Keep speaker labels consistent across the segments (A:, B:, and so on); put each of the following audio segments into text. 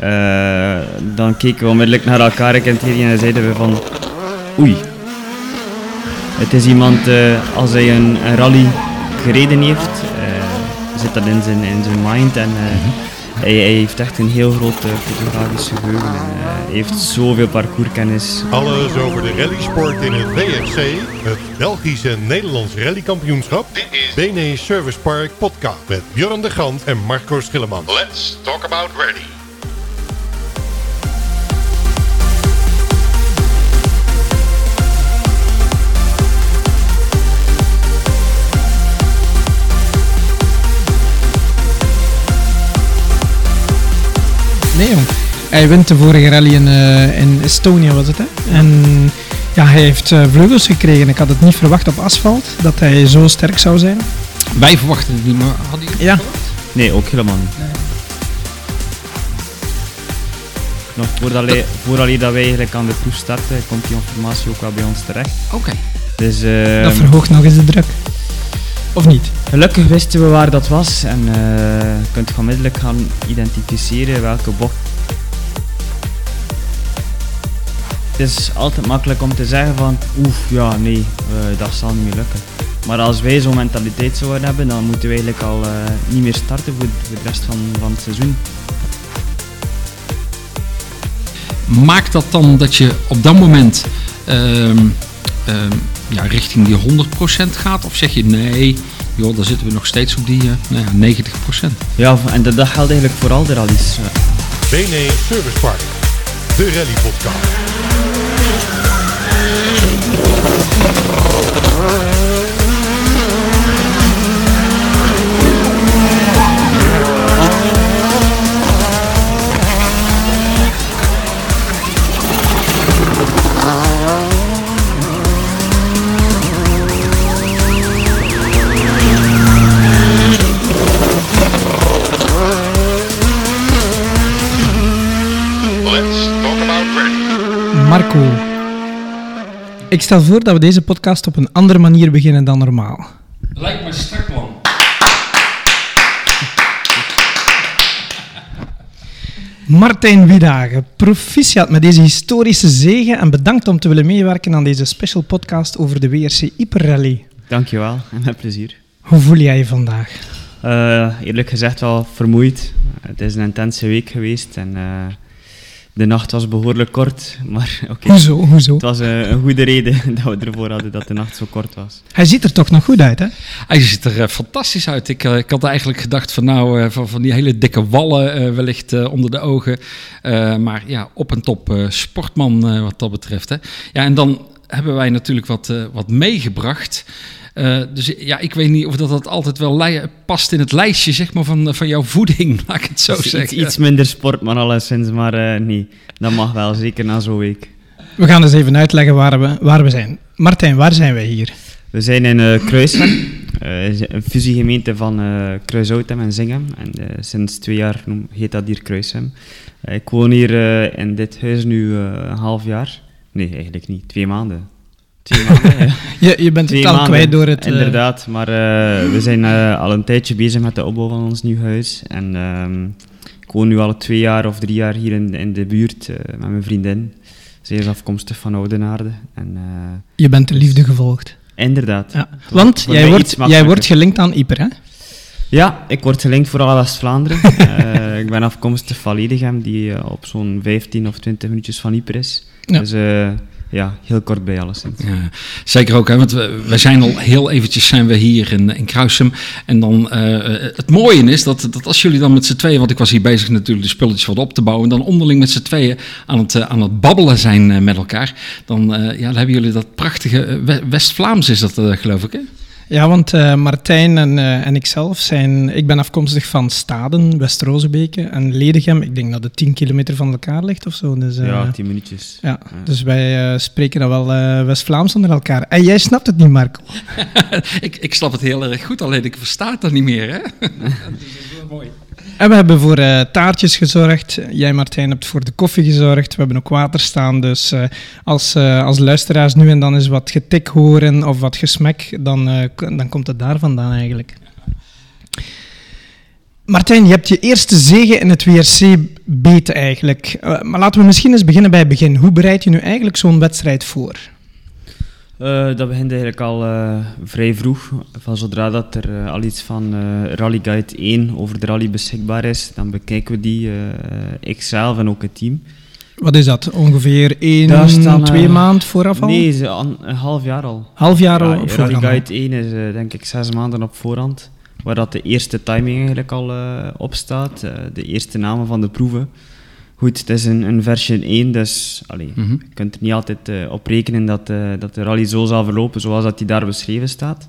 A: Eh, dan keken we onmiddellijk naar elkaar ik en Thierry en zeiden we van oei. Het is iemand, eh, als hij een, een rally gereden heeft, eh, zit dat in zijn, in zijn mind en hij, hij heeft echt een heel groot eh, fotografisch geheugen. En, eh, hij heeft zoveel parcourskennis.
B: Alles over de rallysport in het WRC, het Belgische Nederlands rallykampioenschap.
C: Dit is
B: BNE Service Park podcast met Björn de Grant en Marco Schilleman.
C: Let's Talk About Ready.
D: Nee, jong. Hij wint de vorige rally in, eh, in Estonia, was het, hè? En ja, hij heeft eh, vleugels gekregen. Ik had het niet verwacht op asfalt, dat hij zo sterk zou zijn.
E: Wij verwachten het niet, maar hadden jullie
D: Ja.
A: Nee, ook helemaal niet. Nog voordat, hij, voordat hij dat wij eigenlijk aan de proef starten, komt die informatie ook wel bij ons terecht.
E: Oké.
A: Dus eh,
D: Dat verhoogt nog eens de druk. Of niet?
A: gelukkig wisten we waar dat was en eh, je kunt onmiddellijk gaan identificeren welke bocht. Het is altijd makkelijk om te zeggen van oef, ja nee, eh, dat zal niet meer lukken. Maar als wij zo'n mentaliteit zouden hebben, dan moeten we eigenlijk al eh, niet meer starten voor, voor de rest van, van het seizoen.
E: Maakt dat dan dat je op dat moment ehm, ehm, ja, richting die 100% gaat? Of zeg je nee, joh, dan zitten we nog steeds op die eh, nou ja, 90%?
A: Ja, en dat, dat geldt eigenlijk voor al de rallies.
B: BNE Service Park, de rally podcast.
D: Marco. Ik stel voor dat we deze podcast op een andere manier beginnen dan normaal.
E: Lijkt me strak plan.
D: Martijn Wiedagen, proficiat met deze historische zege en bedankt om te willen meewerken aan deze special podcast over de WRC Hyper Rally.
A: Dankjewel en met plezier.
D: Hoe voel jij je vandaag?
A: Eh, eerlijk gezegd wel vermoeid. Het is een intense week geweest en eh, de nacht was behoorlijk kort. Maar oké,
D: Hoezo, hoezo?
A: het was eh, een goede reden dat we ervoor hadden dat de nacht zo kort was.
D: Hij ziet er toch nog goed uit, hè?
E: Hij ziet er eh, fantastisch uit. Ik, eh, ik had eigenlijk gedacht van nou, eh, van, van die hele dikke wallen eh, wellicht onder de ogen. Eh, maar ja, op en top eh, sportman eh, wat dat betreft. Hè. Ja, en dan hebben wij natuurlijk wat, eh, wat meegebracht. Eh, dus ja, ik weet niet of dat, dat altijd wel past in het lijstje zeg maar, van, van jouw voeding, laat ik het zo zeggen.
A: iets, iets minder sport, maar alleszins. Maar eh, nee, dat mag wel, zeker na zo'n week.
D: We gaan eens even uitleggen waar we, waar we zijn. Martijn, waar zijn wij hier?
A: We zijn in eh eh, is een fusiegemeente van eh Kruishoutem en Zingem. En eh, sinds twee jaar noem- heet dat hier Kruisem. Eh, ik woon hier eh, in dit huis nu eh, een half jaar. Nee, eigenlijk niet. Twee maanden. Twee maanden, ja.
D: Je, je bent het al kwijt door het... eh,
A: Inderdaad, maar eh, we zijn eh, al een tijdje bezig met de opbouw van ons nieuw huis. En ehm, ik woon nu al twee jaar of drie jaar hier in, in de buurt met mijn vriendin. Zij is afkomstig van Oudenaarde. En
D: je bent de liefde gevolgd.
A: inderdaad.
D: Ja. Want jij wordt, jij wordt gelinkt aan Ieper, hè?
A: Ja, ik word gelinkt voor alle West-Vlaanderen. Eh, ik ben afkomstig van Ledegem, die op zo'n 15 of 20 minuutjes van Yper is.
D: Ja.
A: Dus ja, heel kort bij alleszins.
E: Ja, zeker ook, hè, want we, we zijn al heel eventjes zijn we hier in, in Kruisum. En dan, eh, het mooie is dat, dat als jullie dan met z'n tweeën, want ik was hier bezig natuurlijk de spulletjes wat op te bouwen, dan onderling met z'n tweeën aan het, eh, aan het babbelen zijn eh, met elkaar, dan, eh, ja, dan hebben jullie dat prachtige eh, We- West-Vlaams is dat eh, geloof ik hè?
D: Ja, want eh, Martijn en, eh, en ikzelf zijn... Ik ben afkomstig van Staden, West-Rozebeke en Ledegem. Ik denk dat het 10 kilometer van elkaar ligt of zo. Dus, eh,
A: Ja, 10 minuutjes.
D: ja, dus wij eh, spreken dan wel eh, West-Vlaams onder elkaar. En jij snapt het niet, Marco.
E: ik, ik snap het heel erg goed, alleen ik versta het dan niet meer. Hè? dat is wel mooi.
D: En we hebben voor eh, taartjes gezorgd. Jij, Martijn, hebt voor de koffie gezorgd. We hebben ook water staan. Dus eh, als, eh, als luisteraars nu en dan eens wat getik horen of wat gesmek, dan, dan komt het daar vandaan eigenlijk. Martijn, je hebt je eerste zege in het WRC beet eigenlijk. Maar laten we misschien eens beginnen bij het begin. Hoe bereid je nu eigenlijk zo'n wedstrijd voor?
A: Eh, dat begint eigenlijk al eh, vrij vroeg. Van zodra dat er eh, al iets van Rally Guide 1 over de rally beschikbaar is, dan bekijken we die, ikzelf en ook het team.
D: Wat is dat? Ongeveer één,
A: staan,
D: twee maand vooraf al?
A: Nee, een half jaar al.
D: Half jaar al
A: Ja,
D: op
A: Rally. Guide 1 is denk ik zes maanden op voorhand. Waar dat de eerste timing eigenlijk al op staat. de eerste namen van de proeven. Goed, het is een, een version 1, dus allee,
E: Mhm.
A: je kunt er niet altijd eh, op rekenen dat, eh, dat de rally zo zal verlopen zoals dat die daar beschreven staat.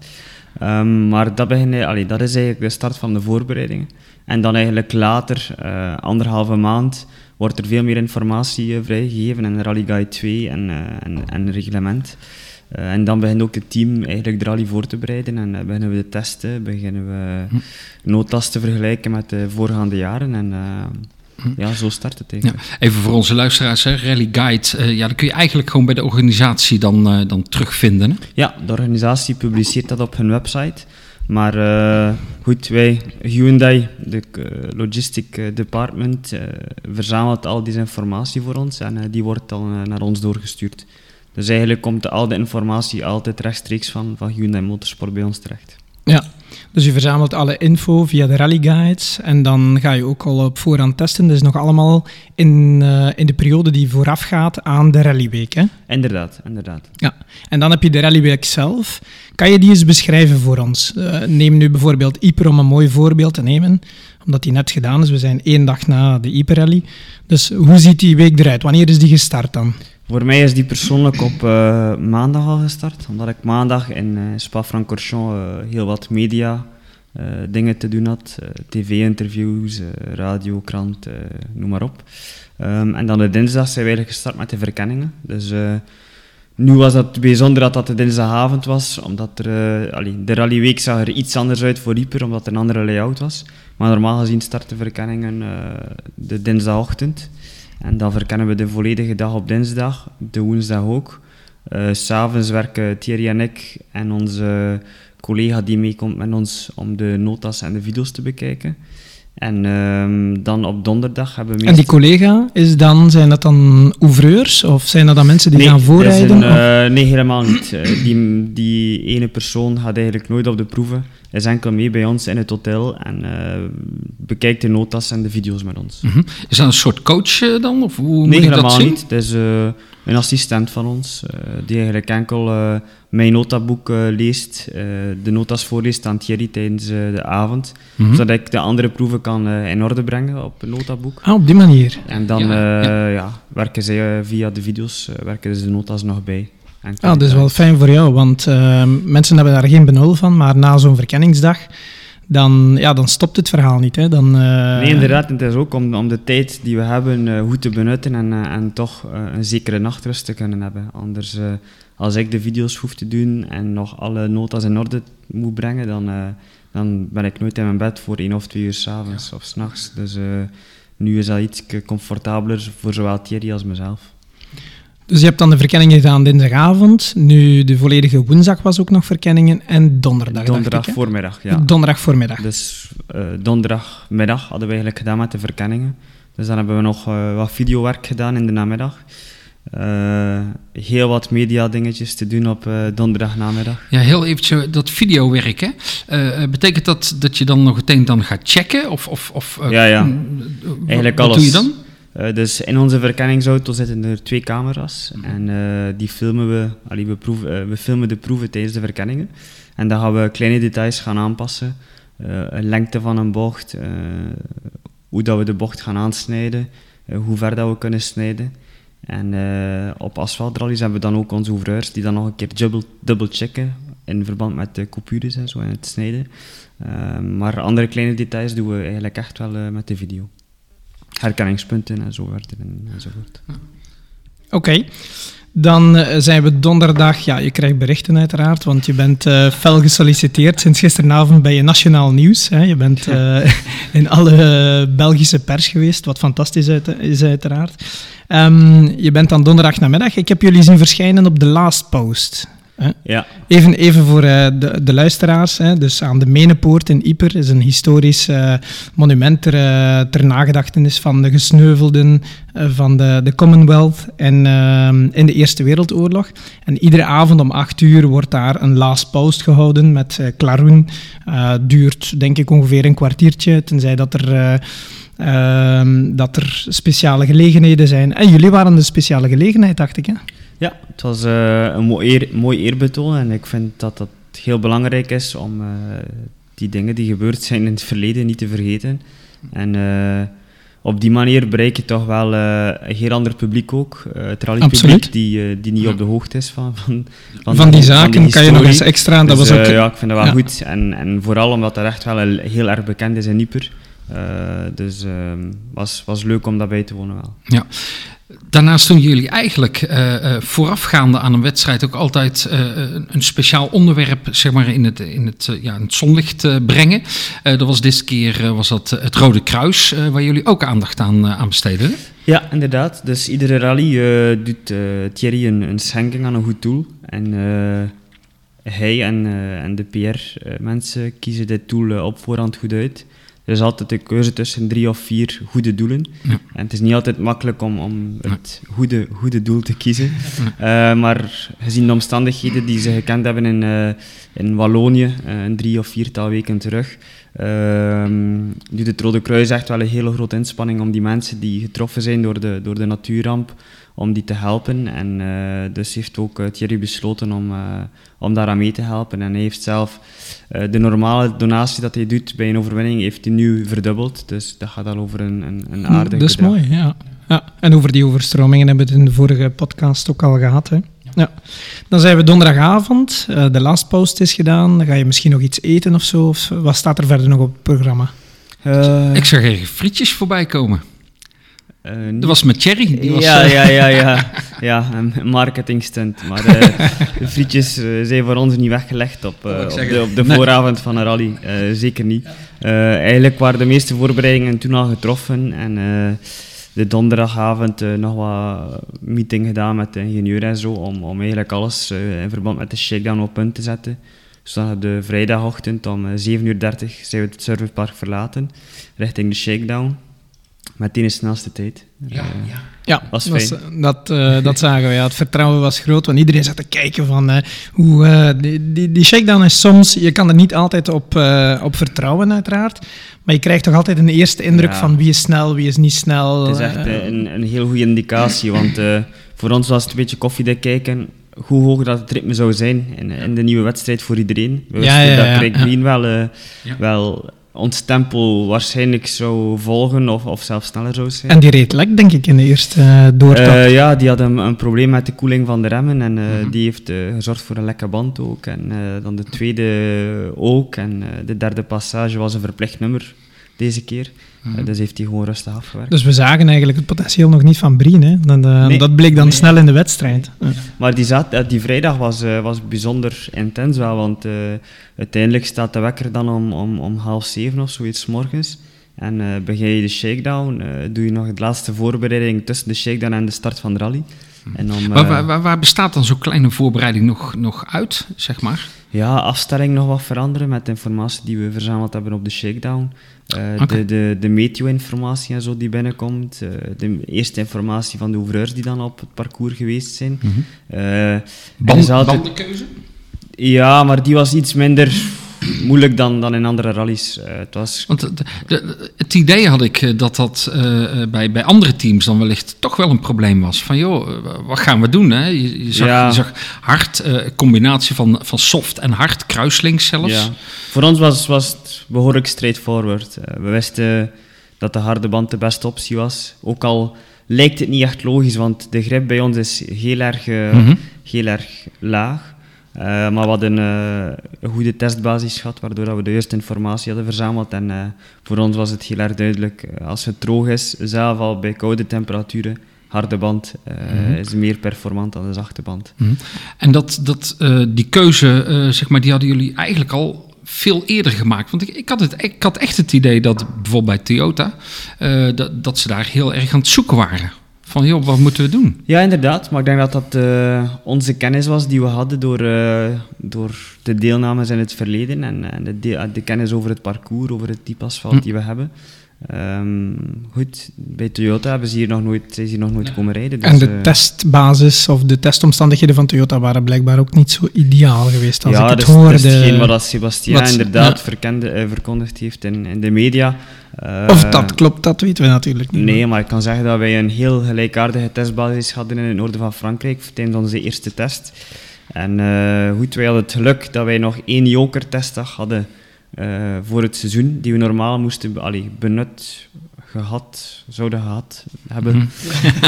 A: Ehm, maar dat, begin, allee, dat is eigenlijk de start van de voorbereidingen. En dan eigenlijk later, eh, anderhalve maand, wordt er veel meer informatie eh, vrijgegeven in Rally Guide 2 en, eh, en, en reglement. Eh, en dan begint ook het team eigenlijk de rally voor te bereiden en eh, beginnen we de testen, beginnen we notas te vergelijken met de voorgaande jaren en eh, ja, zo start het
E: Ja,
A: eigenlijk.
E: even voor onze luisteraars, hè, Rally Guide, eh, ja, dat kun je eigenlijk gewoon bij de organisatie dan, eh, dan terugvinden. Hè?
A: Ja, de organisatie publiceert dat op hun website. Maar eh, goed, wij, Hyundai, de logistic department, verzamelt al deze informatie voor ons en die wordt dan naar ons doorgestuurd. Dus eigenlijk komt al de informatie altijd rechtstreeks van, van Hyundai Motorsport bij ons terecht.
D: Ja, dus je verzamelt alle info via de rally guides en dan ga je ook al op voorhand testen. Dat is nog allemaal in, eh, in de periode die voorafgaat aan de rallyweek. Hè?
A: Inderdaad, inderdaad.
D: Ja, en dan heb je de rallyweek zelf. Kan je die eens beschrijven voor ons? Eh, neem nu bijvoorbeeld Yper om een mooi voorbeeld te nemen, omdat die net gedaan is. We zijn één dag na de Yper rally. Dus hoe ziet die week eruit? Wanneer is die gestart dan?
A: Voor mij is die persoonlijk op eh, maandag al gestart, omdat ik maandag in eh, Spa-Francorchamps eh, heel wat media dingen te doen had. TV-interviews, radio, krant, noem maar op. Ehm, en dan de dinsdag zijn we eigenlijk gestart met de verkenningen. Dus nu was het bijzonder dat dat de dinsdagavond was, omdat er, eh, allee, de rallyweek zag er iets anders uit voor Ieper, omdat het een andere layout was. Maar normaal gezien starten verkenningen de dinsdagochtend. En dan verkennen we de volledige dag op dinsdag, de woensdag ook. S S'avonds werken Thierry en ik en onze collega die meekomt met ons om de notas en de video's te bekijken. En ehm, dan op donderdag hebben we
D: En die collega, is dan, zijn dat dan ouvreurs of zijn dat dan mensen die gaan voorrijden?
A: een, eh, nee, helemaal niet. Eh, die, die ene persoon gaat eigenlijk nooit op de proeven. Hij is enkel mee bij ons in het hotel en eh, bekijkt de notas en de video's met ons.
E: Mhm. Is dat een soort coach dan? Of hoe
A: nee,
E: moet ik dat
A: helemaal
E: zien?
A: niet. Het is eh, een assistent van ons, eh, die eigenlijk enkel eh, mijn notaboek eh, leest, eh, de notas voorleest aan Thierry tijdens de avond,
E: Mhm.
A: zodat ik de andere proeven kan in orde brengen op het notaboek.
D: Ah, op die manier.
A: En dan
E: Ja,
A: eh, ja, werken zij eh, via de video's, werken ze de notas nog bij.
D: Ah, dat is wel fijn voor jou, want eh, mensen hebben daar geen benul van, maar na zo'n verkenningsdag, dan, ja, dan stopt het verhaal niet. Hè? Dan, eh,
A: Nee, inderdaad. Het is ook om, om de tijd die we hebben eh, goed te benutten en, eh, en toch een zekere nachtrust te kunnen hebben. Anders, als ik de video's hoef te doen en nog alle notas in orde moet brengen, dan, dan ben ik nooit in mijn bed voor één of twee uur s'avonds of s'nachts. Dus nu is dat iets comfortabeler voor zowel Thierry als mezelf.
D: Dus je hebt dan de verkenningen gedaan dinsdagavond, nu de volledige woensdag was ook nog verkenningen en donderdag.
A: Donderdag
D: ik,
A: voormiddag, ja.
D: Donderdag voormiddag.
A: Dus eh, donderdagmiddag hadden we eigenlijk gedaan met de verkenningen. Dus dan hebben we nog eh, wat videowerk gedaan in de namiddag. Eh, heel wat media dingetjes te doen op eh donderdagnamiddag.
E: Ja, heel eventjes dat videowerk, hè? Betekent dat dat je dan nog meteen dan gaat checken? Of, of, of, eh,
A: Ja, ja.
E: mm,
A: Eigenlijk
E: wat
A: alles.
E: doe je dan?
A: Eh, dus in onze verkenningsauto zitten er twee camera's. En eh, die filmen we, allee, we, proeven, eh, we filmen de proeven tijdens de verkenningen. En dan gaan we kleine details gaan aanpassen. Een lengte van een bocht, hoe dat we de bocht gaan aansnijden, hoe ver dat we kunnen snijden. En op asfaltrallies hebben we dan ook onze ouvreurs die dan nog een keer dubbel, dubbel checken in verband met de coupures en zo en het snijden. Maar andere kleine details doen we eigenlijk echt wel met de video herkenningspunten en zo verder en, enzovoort.
D: Oké, dan eh, zijn we donderdag. Ja, je krijgt berichten uiteraard, want je bent eh, fel gesolliciteerd. Sinds gisteravond bij je Nationaal Nieuws. Hè. Je bent eh, in alle Belgische pers geweest, wat fantastisch uit- is uiteraard. Ehm, je bent dan donderdag namiddag. Ik heb jullie zien verschijnen op de Last Post. Hè?
A: Ja,
D: Even, even voor eh, de, de luisteraars. Hè. Dus aan de Menepoort in Ieper is een historisch eh, monument ter, eh, ter nagedachtenis van de gesneuvelden van de, de Commonwealth en, in de Eerste Wereldoorlog. En iedere avond om acht uur wordt daar een last post gehouden met klaroen. Duurt denk ik ongeveer een kwartiertje, tenzij dat er... dat er speciale gelegenheden zijn. En jullie waren de speciale gelegenheid, dacht ik. Hè?
A: Ja het was eh, een mooi, eer, mooi eerbetoon en ik vind dat dat heel belangrijk is om eh, die dingen die gebeurd zijn in het verleden niet te vergeten. En eh, op die manier bereik je toch wel eh, een heel ander publiek ook. Eh, het rallypubliek die, die niet op de hoogte is van, van,
D: Van, die zaken kan je nog eens extra. Dat
A: Dus,
D: was ook,
A: ja, ik vind dat wel
D: ja.
A: goed. En, en vooral omdat dat echt wel heel erg bekend is in Ieper. Eh, dus het was, was leuk om daarbij te wonen wel.
E: Ja. Daarnaast doen jullie eigenlijk eh, voorafgaande aan een wedstrijd ook altijd eh, een- speciaal onderwerp zeg maar, in, het, in, het, ja, in het zonlicht brengen. Dat was dit keer was dat het Rode Kruis, waar jullie ook aandacht aan, aan besteden.
A: Ja, inderdaad. Dus iedere rally doet Thierry een, een schenking aan een goed doel. En hij en, en de PR-mensen kiezen dit doel op voorhand goed uit. Er is altijd een keuze tussen drie of vier goede doelen.
E: Ja.
A: En het is niet altijd makkelijk om, om het goede, goede doel te kiezen. Eh, maar gezien de omstandigheden die ze gekend hebben in, eh, in Wallonië, eh, een drie of viertal weken terug, ehm, doet het Rode Kruis echt wel een hele grote inspanning om die mensen die getroffen zijn door de, door de natuurramp, om die te helpen. En dus heeft ook Thierry besloten om, om daaraan mee te helpen. En hij heeft zelf eh, de normale donatie dat hij doet bij een overwinning, heeft hij nu verdubbeld. Dus dat gaat al over een, een, een aardig
D: Dat is
A: bedrag.
D: mooi, ja. ja. En over die overstromingen hebben we het in de vorige podcast ook al gehad. Hè. Ja. Dan zijn we donderdagavond, eh, de last post is gedaan. Dan ga je misschien nog iets eten of zo. Of wat staat er verder nog op het programma?
A: Eh,
E: Ik zag er frietjes voorbij komen.
A: Eh,
E: Dat was met Thierry. Die was,
A: ja,
E: eh,
A: ja, ja, ja. Ja, een marketingstunt. Maar eh, de frietjes zijn voor ons niet weggelegd op, de, op de
E: Nee.
A: vooravond van een rally. Eh, zeker niet. Eh, eigenlijk waren de meeste voorbereidingen toen al getroffen. En eh, de donderdagavond nog wat meeting gedaan met de ingenieur en zo. Om, om eigenlijk alles eh, in verband met de shakedown op punt te zetten. Dus dan de vrijdagochtend om eh, 7.30 uur zijn we het servicepark verlaten. Richting de shakedown. Meteen de snelste tijd.
E: Ja,
A: Eh,
E: ja.
D: Ja,
A: Was
D: dat,
A: fijn.
D: dat, eh, dat zagen we. Ja. Het vertrouwen was groot, want iedereen zat te kijken van eh, hoe... eh, die, die, die shakedown is soms... Je kan er niet altijd op, eh, op vertrouwen, uiteraard. Maar je krijgt toch altijd een eerste indruk
A: Ja.
D: van wie is snel, wie is niet snel.
A: Het is echt
D: eh,
A: eh, een, een heel goede indicatie, want eh, voor ons was het een beetje koffiedik kijken hoe hoog dat het ritme zou zijn in, in de nieuwe wedstrijd voor iedereen. We
D: Ja,
A: dat Craig
D: ja.
A: Green wel, eh,
E: Ja.
A: wel ons tempo waarschijnlijk zou volgen of, of zelfs sneller zou zijn.
D: En die reed lek, denk ik, in de eerste doortap.
A: Eh, ja, die had een, een probleem met de koeling van de remmen en eh,
E: Mhm.
A: die heeft gezorgd voor een lekke band ook. En dan de tweede ook. En de derde passage was een verplicht nummer deze keer.
E: Mhm.
A: Eh, dus heeft hij gewoon rustig afgewerkt.
D: Dus we zagen eigenlijk het potentieel nog niet van Brien. Hè? Dat, eh,
A: Nee.
D: dat bleek dan
A: Nee.
D: snel in de wedstrijd. Ja.
A: Maar die, zat, eh, die vrijdag was, eh, was bijzonder intens wel, want eh, uiteindelijk staat de wekker dan om, om, om half zeven of zoiets 's morgens. En eh, begin je de shakedown, eh, doe je nog de laatste voorbereiding tussen de shakedown en de start van de rally. En om,
E: Waar,
A: eh,
E: waar, waar, waar bestaat dan zo'n kleine voorbereiding nog, nog uit, zeg maar?
A: ja, afstelling nog wat veranderen met de informatie die we verzameld hebben op de shakedown.
E: Oké.
A: De, de, de meteo-informatie en zo die binnenkomt. eh, de eerste informatie van de ouvreurs die dan op het parcours geweest zijn.
E: Band,
A: altijd-
E: bandenkeuze?
A: Ja, maar die was iets minder moeilijk dan, dan in andere rallies. Eh, het was...
E: Want de- de- het idee had ik eh, dat dat eh, eh, bij, bij andere teams dan wellicht toch wel een probleem was. Van joh, eh, wat gaan we doen? Hè? Je, je, zag,
A: Ja.
E: je zag hard, eh, combinatie van, van soft en hard, kruislinks zelfs.
A: Ja. Voor ons was, was het behoorlijk straightforward. Eh, we wisten dat de harde band de beste optie was. Ook al lijkt het niet echt logisch, want de grip bij ons is heel erg, eh,
E: Mhm.
A: heel erg laag. Eh, maar we hadden eh, een goede testbasis gehad, waardoor dat we de juiste informatie hadden verzameld. En eh, voor ons was het heel erg duidelijk, als het droog is, zelf al bij koude temperaturen, harde band
E: Mhm.
A: is meer performant dan de zachte band.
E: Mhm. En dat, dat, die keuze, zeg maar, die hadden jullie eigenlijk al veel eerder gemaakt. Want ik, ik, had, het, ik had echt het idee dat bijvoorbeeld bij Toyota, dat, dat ze daar heel erg aan het zoeken waren. Van joh, wat moeten we doen?
A: Ja, inderdaad. Maar ik denk dat dat eh, onze kennis was die we hadden door, eh, door de deelnames in het verleden en, en de, de, de kennis over het parcours, over het type asfalt
E: Hm.
A: die we hebben. Ehm, goed, bij Toyota hebben ze hier nog nooit, zijn ze hier nog nooit komen rijden. Dus,
D: en de
A: eh,
D: testbasis of de testomstandigheden van Toyota waren blijkbaar ook niet zo ideaal geweest als
A: ja,
D: ik het
A: is-
D: hoorde.
A: dat is hetgeen wat dat Sebastian
D: wat-
A: inderdaad
D: ja.
A: verkende, eh, verkondigd heeft in, in de media. Eh,
D: Of dat klopt, dat weten we natuurlijk niet.
A: Nee, maar ik kan zeggen dat wij een heel gelijkaardige testbasis hadden in het noorden van Frankrijk tijdens onze eerste test. En eh, goed, wij hadden het geluk dat wij nog één joker-testdag hadden eh, voor het seizoen, die we normaal moesten allee, benut, gehad, zouden gehad hebben.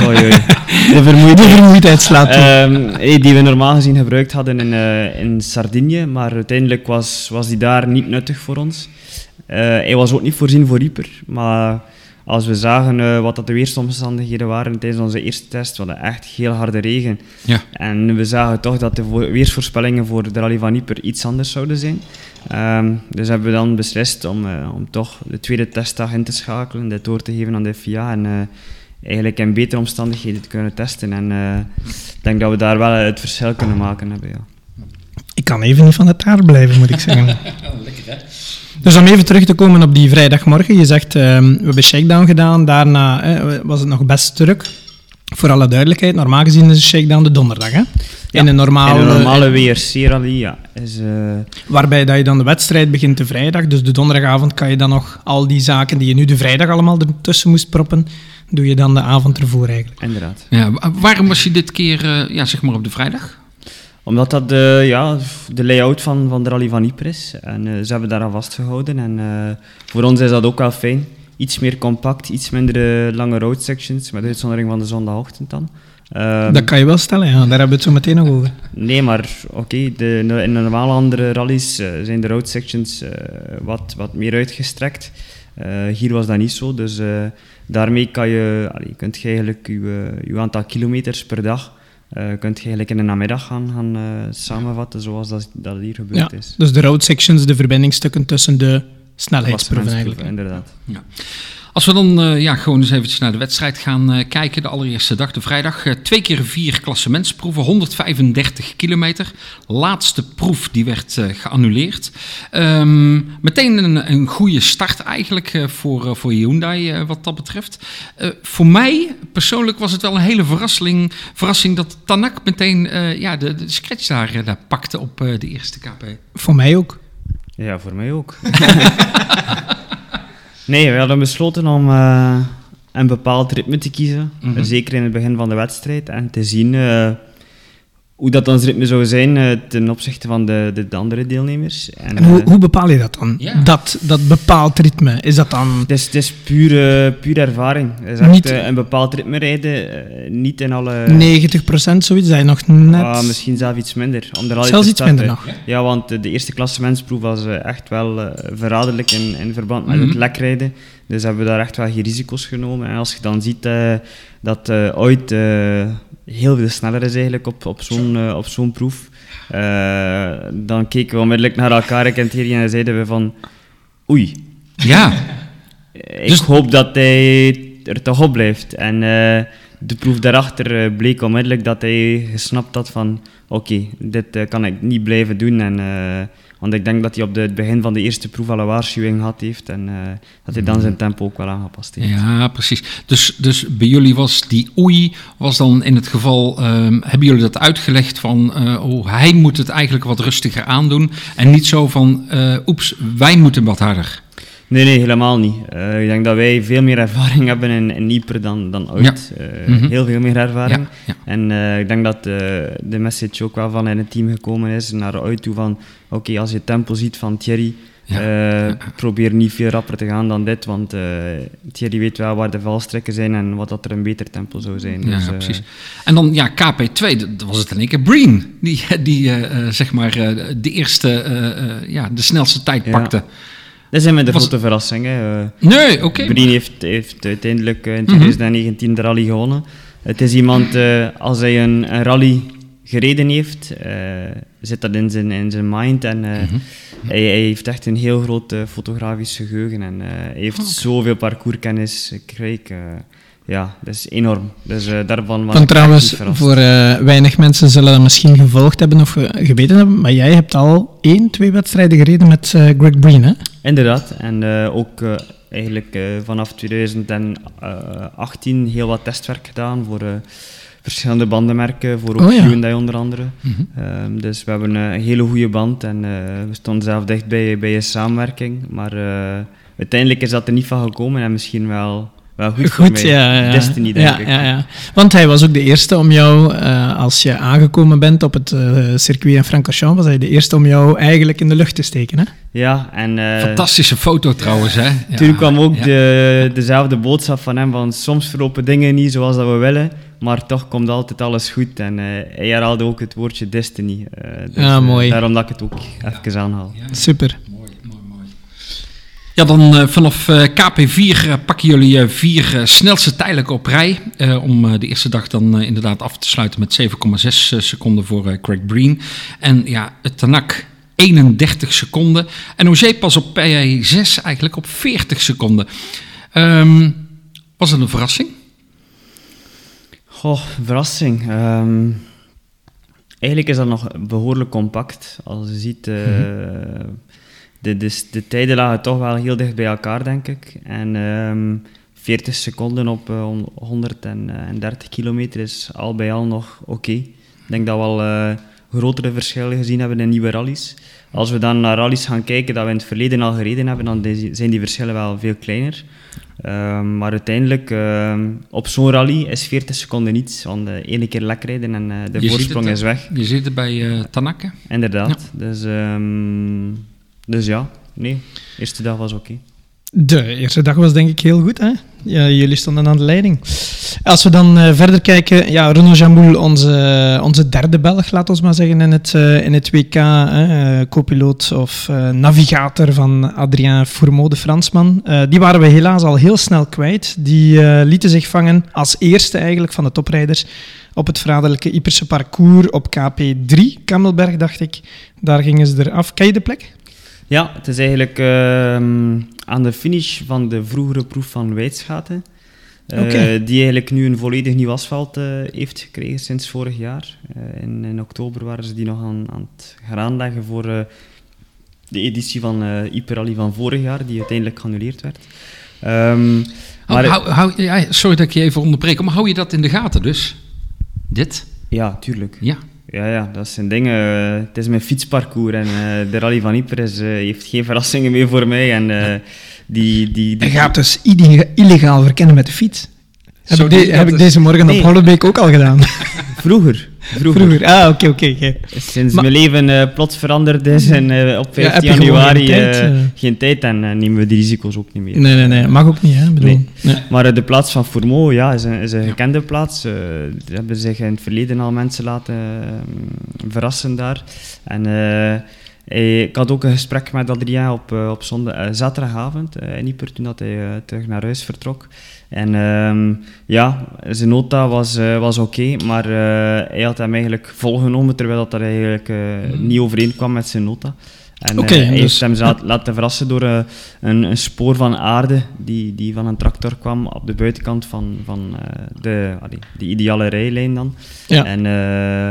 A: Oei, oei. De
D: De
A: vermoeidheid.
D: vermoeidheid slaat.
A: Ehm, eh, die we normaal gezien gebruikt hadden in, eh, in Sardinië, maar uiteindelijk was, was die daar niet nuttig voor ons. Eh, hij was ook niet voorzien voor Ieper, maar als we zagen eh, wat dat de weersomstandigheden waren tijdens onze eerste test, we hadden echt heel harde regen.
E: Ja.
A: En we zagen toch dat de vo- weersvoorspellingen voor de Rally van Ieper iets anders zouden zijn. Ehm, dus hebben we dan beslist om, eh, om toch de tweede testdag in te schakelen, dit door te geven aan de FIA en eh, eigenlijk in betere omstandigheden te kunnen testen. En eh, ik denk dat we daar wel het verschil kunnen maken hebben. Ja.
D: Ik kan even niet van het taart blijven, moet ik zeggen. Dus om even terug te komen op die vrijdagmorgen. Je zegt, ehm, we hebben shakedown gedaan. Daarna eh, was het nog best druk. Voor alle duidelijkheid, normaal gezien is een shakedown de donderdag. Hè? in een normale,
A: In een normale WRC-rally ja, is... eh,
D: Waarbij dat je dan de wedstrijd begint de vrijdag. Dus de donderdagavond kan je dan nog al die zaken die je nu de vrijdag allemaal ertussen moest proppen, doe je dan de avond ervoor eigenlijk.
A: inderdaad.
E: Ja, wa- waarom was je dit keer, eh, ja, zeg maar op de vrijdag?
A: Omdat dat de, ja, de layout van, van de Rally van Ypres is. En eh, ze hebben daar aan vastgehouden. En eh, voor ons is dat ook wel fijn. Iets meer compact, iets minder eh, lange road sections, met uitzondering van de zondagochtend dan. Ehm,
D: dat kan je wel stellen, ja. daar hebben we het zo meteen nog over.
A: Nee, maar oké, de in normale andere rallies zijn de road sections wat, wat meer uitgestrekt. Hier was dat niet zo, dus daarmee kan je, allee, kunt je eigenlijk je, je aantal kilometers per dag eh kunt je eigenlijk in de namiddag gaan, gaan eh, samenvatten, zoals dat, dat hier gebeurd
D: Ja,
A: is.
D: dus de road sections, de verbindingstukken tussen de snelheidsproeven eigenlijk.
A: Inderdaad.
E: Als we dan eh, ja, gewoon eens eventjes naar de wedstrijd gaan eh, kijken, de allereerste dag, de vrijdag. Eh, twee keer vier klassementsproeven, 135 kilometer. Laatste proef die werd eh, geannuleerd. Ehm, meteen een, een goede start eigenlijk eh, voor, eh, voor Hyundai eh, wat dat betreft. Eh, voor mij persoonlijk was het wel een hele verrassing, verrassing dat Tanak meteen eh, ja, de, de scratch daar, daar pakte op eh, de eerste KP.
D: Voor mij ook.
A: Ja, voor mij ook. nee, we hadden besloten om eh, een bepaald ritme te kiezen.
E: Mhm.
A: Zeker in het begin van de wedstrijd. En te zien eh, hoe dat ons ritme zou zijn eh, ten opzichte van de, de, de andere deelnemers. En,
D: En hoe,
A: eh,
D: hoe bepaal je dat dan?
E: Ja.
D: Dat, dat bepaald ritme, is dat dan...
A: het is, het is puur, eh, puur ervaring. Het is echt
D: Niet-
A: eh, een bepaald ritme rijden. niet in alle...
D: 90% zoiets, dat je nog net...
A: Ah, misschien zelf iets minder. Om er al
D: Zelfs iets minder nog.
A: Ja, want de eerste klassementsproef was eh, echt wel eh, verraderlijk in, in verband met
E: Mhm.
A: het lekrijden. Dus hebben we daar echt wel geen risico's genomen. En als je dan ziet dat eh, ooit eh, heel veel sneller is eigenlijk op, op zo'n eh, op zo'n proef, eh, dan keken we onmiddellijk naar elkaar, ik en Thierry, en zeiden we van oei,
E: Ja,
A: ik
E: Dus-
A: hoop dat hij er toch op blijft. En eh, de proef daarachter bleek onmiddellijk dat hij gesnapt had van oké, dit kan ik niet blijven doen. En, eh, want ik denk dat hij op de, het begin van de eerste proef al een waarschuwing gehad heeft en eh, dat hij dan zijn tempo ook wel aangepast heeft.
E: Ja, precies. Dus, dus bij jullie was die oei, was dan in het geval, ehm, hebben jullie dat uitgelegd van, eh, oh, hij moet het eigenlijk wat rustiger aandoen en niet zo van, eh, oeps, wij moeten wat harder.
A: Nee, nee, helemaal niet. Eh, ik denk dat wij veel meer ervaring hebben in, in Ieper dan, dan ooit. Eh,
E: Mhm.
A: Heel veel meer ervaring.
E: Ja, ja.
A: En eh, ik denk dat de message ook wel van in het team gekomen is naar uit toe van oké, als je tempo ziet van Thierry, probeer niet veel rapper te gaan dan dit, want Thierry weet wel waar de valstrekken zijn en wat dat er een beter tempo zou zijn.
E: Ja,
A: Dus,
E: precies. En dan ja, KP2, dat was het in één keer Breen, die, die zeg maar de eerste, ja, de snelste tijd pakte.
A: Dat zijn met de
E: Was-
A: grote verrassing. Hè. Eh,
E: Nee, oké.
A: Brien heeft, heeft uiteindelijk eh, in
E: Mhm.
A: 2019 de rally gewonnen. Het is iemand, eh, als hij een, een rally gereden heeft, zit dat in zijn, in zijn mind. En
E: Mhm.
A: hij, hij heeft echt een heel groot eh, fotografisch geheugen. En hij heeft
E: Oh, oké.
A: zoveel parcourskennis. Eh, ja, dat is enorm. Dus daarvan was
D: Want
A: ik
D: trouwens, voor weinig mensen zullen dat misschien gevolgd hebben of ge- geweten hebben, maar jij hebt al één, twee wedstrijden gereden met Greg Breen, hè?
A: Inderdaad, en eh, ook eh, eigenlijk eh, vanaf 2018 heel wat testwerk gedaan voor verschillende bandenmerken, voor ook
D: Oh ja.
A: Hyundai onder andere. Ehm, dus we hebben een hele goede band en we stonden zelf dicht bij, bij een samenwerking. Maar uiteindelijk is dat er niet van gekomen en misschien wel, wel goed, voor
D: Goed,
A: mij.
D: ja, ja.
A: Destiny, denk
D: ja,
A: ik.
D: Ja, ja. Want hij was ook de eerste om jou, eh, als je aangekomen bent op het eh, circuit in Francorchamps, was hij de eerste om jou eigenlijk in de lucht te steken, hè?
A: Ja, en... eh,
E: Fantastische foto trouwens, hè? Ja.
A: Toen kwam ook
E: Ja.
A: de, dezelfde boodschap van hem, van soms verlopen dingen niet zoals dat we willen, maar toch komt altijd alles goed. En eh, hij herhaalde ook het woordje destiny. eh, dus,
D: Ja, mooi.
A: daarom dat ik het ook even aanhaal.
D: Super.
E: Ja, dan eh, vanaf eh, KP4 eh, pakken jullie vier snelste tijdelijke op rij. om de eerste dag dan inderdaad af te sluiten met 7,6 seconden voor Craig Breen. En ja, het Tanak 31 seconden. En Ogier pas op P6 eigenlijk op 40 seconden. Ehm, was het een verrassing?
A: Goh, verrassing. Ehm, eigenlijk is dat nog behoorlijk compact. Als je ziet, eh, de, de, de tijden lagen toch wel heel dicht bij elkaar, denk ik. En ehm 40 seconden op eh, hon- 130 kilometer is al bij al nog oké. Ik denk dat we al eh, grotere verschillen gezien hebben in nieuwe rallies. Als we dan naar rallies gaan kijken dat we in het verleden al gereden hebben, dan zijn die verschillen wel veel kleiner. Ehm, maar uiteindelijk, ehm, op zo'n rally is 40 seconden niets. Want de ene keer lek rijden en eh, de
E: Je
A: voorsprong
E: het,
A: is
E: eh,
A: weg.
E: Je zit er bij eh Tanaka.
A: Inderdaad. Dus, ehm, dus ja, nee, de eerste dag was oké.
D: De eerste dag was denk ik heel goed. Hè? Ja, jullie stonden aan de leiding. Als we dan eh, verder kijken, ja, Renaud Jamoul, onze, onze derde Belg, laat ons maar zeggen, in het, eh, in het WK, hè, eh, co-piloot of eh, navigator van Adrien Fourmeau, de Fransman. Eh, die waren we helaas al heel snel kwijt. Die eh, lieten zich vangen als eerste eigenlijk van de toprijders op het verraderlijke Yperse parcours op KP3, Kammelberg, dacht ik. Daar gingen ze eraf. Ken je de plek?
A: Ja, het is eigenlijk ehm, aan de finish van de vroegere proef van Wijtschaten. eh. Die eigenlijk nu een volledig nieuw asfalt eh, heeft gekregen sinds vorig jaar. Eh, in, in oktober waren ze die nog aan, aan het gaan aanleggen voor de editie van Rally van vorig jaar, die uiteindelijk geannuleerd werd. Ehm,
E: Hou,
A: maar-
E: hou, hou- ja, sorry dat ik je even onderbreek, maar hou je dat in de gaten dus? Dit?
A: ja, tuurlijk.
E: Ja.
A: Ja, ja, dat zijn dingen. eh, het is mijn fietsparcours en eh, de Rally van Yper is, eh, heeft geen verrassingen meer voor mij. En die, die, die,
D: Je gaat dus ille- illegaal verkennen met de fiets. Heb, ik, de- heb ik deze morgen
A: Nee.
D: op Hollebeek ook al gedaan.
A: Vroeger. Vroeger.
D: Vroeger. Ah, oké, oké.
A: Sinds
D: Maar-
A: mijn leven eh, plots veranderd is en eh, op 15
D: heb je gewoon
A: januari
D: geen tijd,
A: eh,
D: eh.
A: geen tijd en nemen we die risico's ook niet meer.
D: Nee, nee, nee. Mag ook niet, hè? Bedoel,
A: Nee.
D: nee.
A: Maar de plaats van Fourmeau ja, is, een, is een gekende plaats. Er hebben zich in het verleden al mensen laten eh, verrassen daar. En ik had ook een gesprek met Adrien op, op zondag, zaterdagavond in Yper, toen dat hij terug naar huis vertrok. En ehm, ja, zijn nota was, eh, was oké, maar eh, hij had hem eigenlijk volgenomen, terwijl dat, dat eigenlijk eh, niet overeenkwam met zijn nota. En eh, hij
D: dus-
A: heeft hem laten verrassen door een, een spoor van aarde die, die van een tractor kwam op de buitenkant van, van de, allee, die ideale rijlijn dan.
D: Ja.
A: En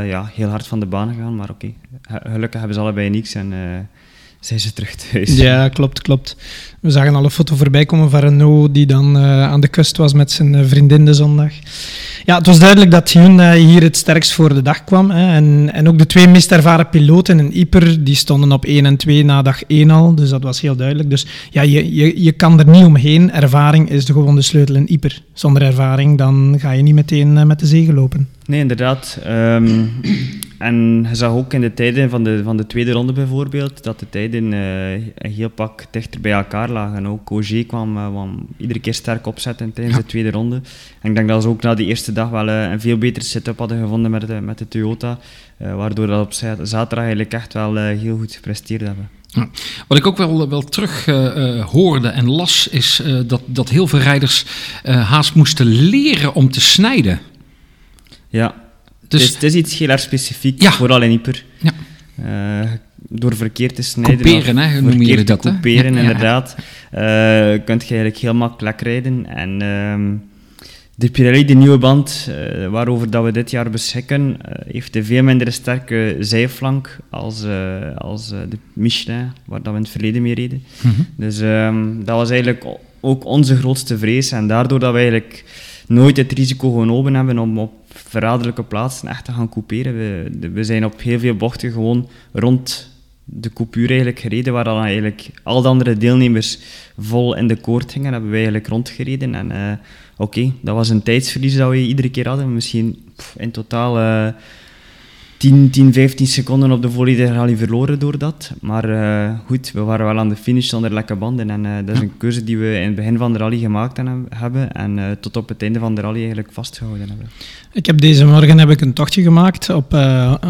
A: ja, heel hard van de baan gegaan, maar oké. Ge- Gelukkig hebben ze allebei niks en zijn ze terug thuis.
D: Ja, klopt, klopt. We zagen al een foto voorbij komen van Renault die dan eh, aan de kust was met zijn eh, vriendin de zondag. Ja, het was duidelijk dat Hyundai hier het sterkst voor de dag kwam. Hè. En, en ook de twee meest ervaren piloten in Yper, die stonden op 1 en 2 na dag 1 al. Dus dat was heel duidelijk. Dus ja, je, je, je kan er niet omheen. Ervaring is de gewoon de sleutel in Yper. Zonder ervaring, dan ga je niet meteen eh, met de zegen lopen.
A: Nee, inderdaad. Ehm, en je zag ook in de tijden van de, van de tweede ronde bijvoorbeeld, dat de tijden eh, een heel pak dichter bij elkaar lagen. En ook kwam, eh, kwam iedere keer sterk opzetten tijdens de tweede ronde. En ik denk dat ze ook na die eerste dag wel eh, een veel betere setup hadden gevonden met de, met de Toyota. waardoor dat op za- zaterdag eigenlijk echt wel heel goed gepresteerd hebben.
E: Ja. Wat ik ook wel, wel terug hoorde en las, is dat, dat heel veel rijders haast moesten leren om te snijden.
A: Ja,
E: Dus
A: het, is, het is iets heel erg specifiek,
E: Ja.
A: vooral in Hyper.
E: Ja.
A: Eh, door verkeerd te snijden.
E: Couperen, hè, jullie
A: te
E: dat,
A: couperen,
E: Ja,
A: inderdaad. eh kun je eigenlijk heel makkelijk rijden. En ehm, de Pirelli, de nieuwe band eh, waarover dat we dit jaar beschikken, heeft een veel minder sterke zijflank als, als de Michelin, waar dat we in het verleden mee reden. Dus ehm, dat was eigenlijk ook onze grootste vrees. En daardoor dat we eigenlijk nooit het risico genomen hebben om op verraderlijke plaatsen echt te gaan couperen. We, we zijn op heel veel bochten gewoon rond de coupure eigenlijk gereden, waar dan eigenlijk al de andere deelnemers vol in de koord gingen, hebben wij eigenlijk rondgereden. En eh, oké, dat was een tijdsverlies dat we iedere keer hadden. Misschien in totaal eh 10, 10, 15 seconden op de volledige rally verloren door dat. Maar eh, goed, we waren wel aan de finish zonder lekke banden. En eh, dat is een keuze die we in het begin van de rally gemaakt hebben- en eh, tot op het einde van de rally eigenlijk vastgehouden hebben.
D: Ik heb deze morgen heb ik een tochtje gemaakt op,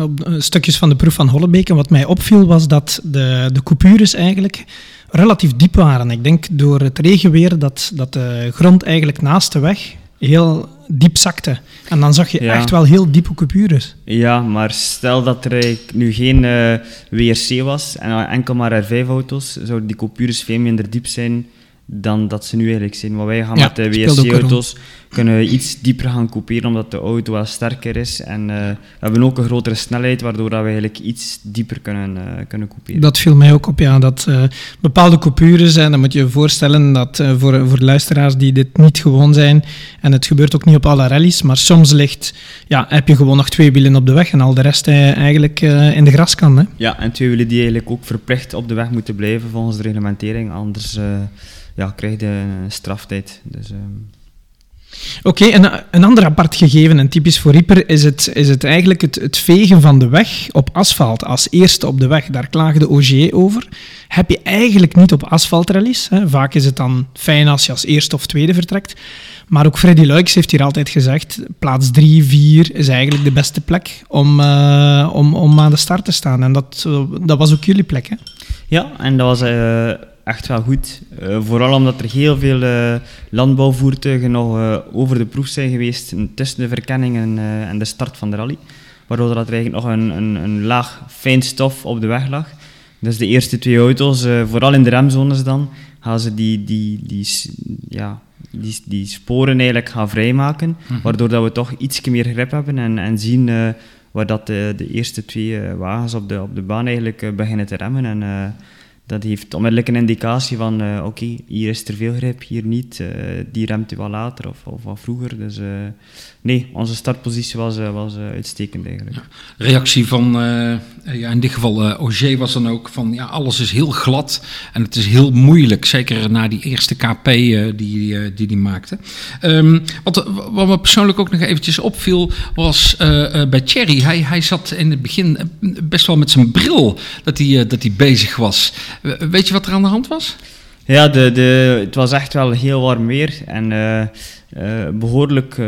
D: op stukjes van de proef van Hollebeke. En wat mij opviel was dat de, de coupures eigenlijk relatief diep waren. Ik denk door het regenweer dat, dat de grond eigenlijk naast de weg heel diep zakte. En dan zag je
A: Ja.
D: echt wel heel diepe coupures.
A: Ja, maar stel dat er nu geen eh, WRC was en enkel maar R5-auto's, zouden die coupures veel minder diep zijn dan dat ze nu eigenlijk zijn. Maar wij gaan
D: Ja,
A: met de WRC-auto's kunnen we iets dieper gaan couperen, omdat de auto wel sterker is. En eh, we hebben ook een grotere snelheid, waardoor dat we eigenlijk iets dieper kunnen, eh, kunnen couperen.
D: Dat viel mij ook op, ja. Dat eh, bepaalde coupures, en dan moet je je voorstellen dat voor, voor luisteraars die dit niet gewoon zijn, en het gebeurt ook niet op alle rallies, maar soms ligt, ja, heb je gewoon nog twee wielen op de weg en al de rest eigenlijk in de graskan. Hè.
A: Ja, en twee wielen die eigenlijk ook verplicht op de weg moeten blijven volgens de reglementering, anders ja, krijg je een straftijd. Dus, ehm,
D: Oké, en een ander apart gegeven en typisch voor Rieper is het, is het eigenlijk het, vegen van de weg op asfalt als eerste op de weg. Daar klaagde Ogier over. Heb je eigenlijk niet op asfaltrallies. Vaak is het dan fijn als je als eerste of tweede vertrekt. Maar ook Freddy Luiks heeft hier altijd gezegd, plaats 3, 4 is eigenlijk de beste plek om, eh, om, om aan de start te staan. En dat, eh, dat was ook jullie plek, hè?
A: Ja, en dat was eh, echt wel goed. Eh, vooral omdat er heel veel eh, landbouwvoertuigen nog eh, over de proef zijn geweest tussen de verkenning en, en de start van de rally. Waardoor er eigenlijk nog een, een, een laag fijn stof op de weg lag. Dus de eerste twee auto's, vooral in de remzones dan, gaan ze die, die, die, ja, die, die sporen eigenlijk gaan vrijmaken. Waardoor dat we toch iets meer grip hebben en, en zien waar dat de, de eerste twee wagens op de, op de baan eigenlijk beginnen te remmen. En dat heeft onmiddellijk een indicatie van, eh, oké, hier is er veel grip, hier niet. eh, die remt u wat later of, of wat vroeger. Dus eh, nee, onze startpositie was, eh, was eh, uitstekend eigenlijk.
E: reactie van, eh, ja, in dit geval eh Auger was dan ook van, ja, alles is heel glad en het is heel moeilijk, zeker na die eerste KP die eh, die, die maakte. Ehm, wat, wat me persoonlijk ook nog eventjes opviel, was bij Thierry, hij, hij zat in het begin best wel met zijn bril dat hij, dat hij bezig was. Weet je wat er aan de hand was?
A: Ja, de, de, het was echt wel heel warm weer en eh, behoorlijk eh,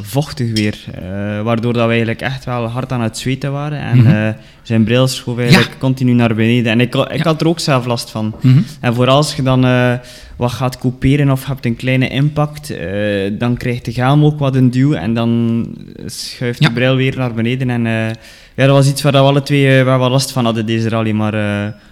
A: vochtig weer. eh, waardoor dat we eigenlijk echt wel hard aan het zweten waren. En
E: Mhm.
A: zijn bril schoof eigenlijk continu naar beneden. En ik, ik
E: Ja.
A: had er ook zelf last van.
E: Mhm.
A: En vooral als je dan wat gaat couperen of hebt een kleine impact, dan krijgt de helm ook wat een duw en dan schuift
E: Ja.
A: de bril weer naar beneden. En ja, dat was iets waar we alle twee wel wat last van hadden, deze rally. Maar,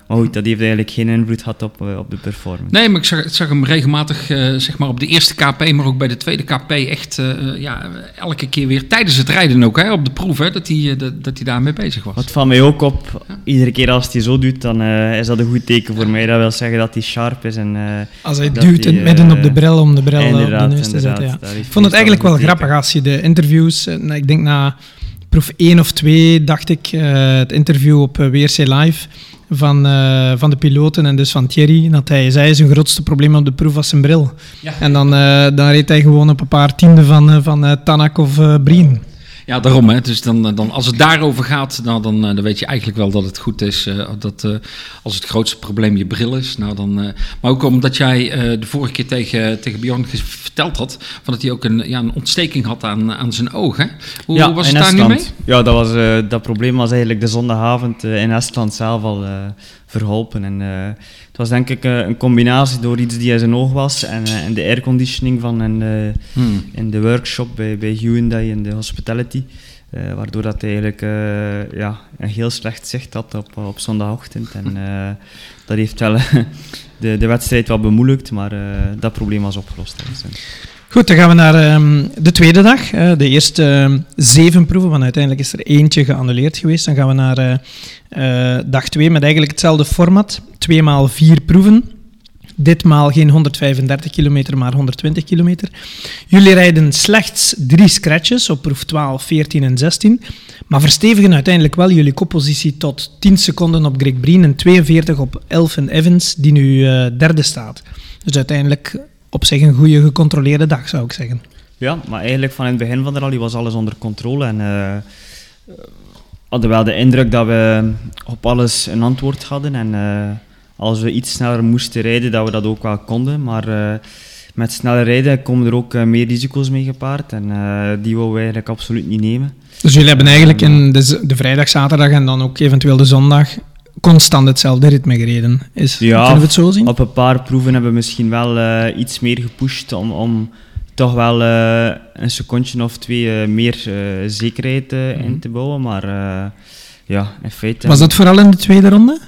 A: maar goed, dat heeft eigenlijk geen invloed gehad op, op de performance.
E: Nee, maar ik zag, ik zag hem regelmatig, zeg maar op de eerste KP, maar ook bij de tweede KP, echt eh, eh, ja, elke keer weer tijdens het rijden ook, hè, op de proef, hè, dat hij eh, dat, dat hij daarmee bezig was.
A: Wat valt mij ook op, iedere keer als hij zo doet, dan eh, is dat een goed teken voor mij. Dat wil zeggen dat hij sharp is. En, eh,
D: Als hij duwt midden op de bril om de bril op de neus te zetten. Ja. Ik vond het eigenlijk wel grappig als je de interviews, ik denk na proef 1 of 2, dacht ik, eh, het interview op eh, WRC Live van, eh, van de piloten en dus van Thierry, dat hij zei zijn grootste probleem op de proef was zijn bril.
E: Ja.
D: En dan, dan reed hij gewoon op een paar tienden van, van Tanak of Brien.
E: Ja, daarom. Hè. Dus dan, eh, dan, als het daarover gaat, nou, dan, eh, dan weet je eigenlijk wel dat het goed is. eh, dat, als het grootste probleem je bril is. Nou, dan, maar ook omdat jij de vorige keer tegen, tegen Bjorn verteld had... Van dat hij ook een, ja, een ontsteking had aan, aan zijn oog. Hè? Hoe, hoe was het daar nu mee?
A: Ja, dat, was, dat probleem was eigenlijk de zondagavond in Estland zelf al verholpen. En, eh, het was denk ik eh, een combinatie door iets die in zijn oog was en, eh, en de airconditioning van in, de-
E: Hmm.
A: in de workshop bij, bij Hyundai in de hospitality. waardoor dat hij eigenlijk ja, een heel slecht zicht had op, op zondagochtend. En dat heeft wel de, de wedstrijd wel bemoeilijkt, maar dat probleem was opgelost.
D: Goed, dan gaan we naar ehm, de tweede dag. eh, de eerste ehm, zeven proeven, want uiteindelijk is er eentje geannuleerd geweest. Dan gaan we naar eh, eh, dag twee met eigenlijk hetzelfde format. Twee maal vier proeven. Ditmaal geen 135 kilometer, maar 120 kilometer. Jullie rijden slechts drie scratches op proef 12, 14 en 16. Maar verstevigen uiteindelijk wel jullie koppositie tot 10 seconden op Greg Breen en 42 op Elfin Evans, die nu derde staat. Dus uiteindelijk op zich een goede gecontroleerde dag, zou ik zeggen.
A: Ja, maar eigenlijk van in het begin van de rally was alles onder controle. En eh, hadden wel de indruk dat we op alles een antwoord hadden. En eh, als we iets sneller moesten rijden, dat we dat ook wel konden. Maar eh, met sneller rijden komen er ook meer risico's mee gepaard. En die wilden we eigenlijk absoluut niet nemen.
D: Dus jullie hebben eigenlijk in de, z- de vrijdag, zaterdag en dan ook eventueel de zondag constant hetzelfde ritme gereden. Is,
A: Ja,
D: kunnen we het zo zien?
A: Op een paar proeven hebben we misschien wel eh, iets meer gepusht om, om toch wel eh, een secondje of twee eh, meer zekerheid in te bouwen. Maar ja, in feite...
D: Was dat vooral in de tweede ronde?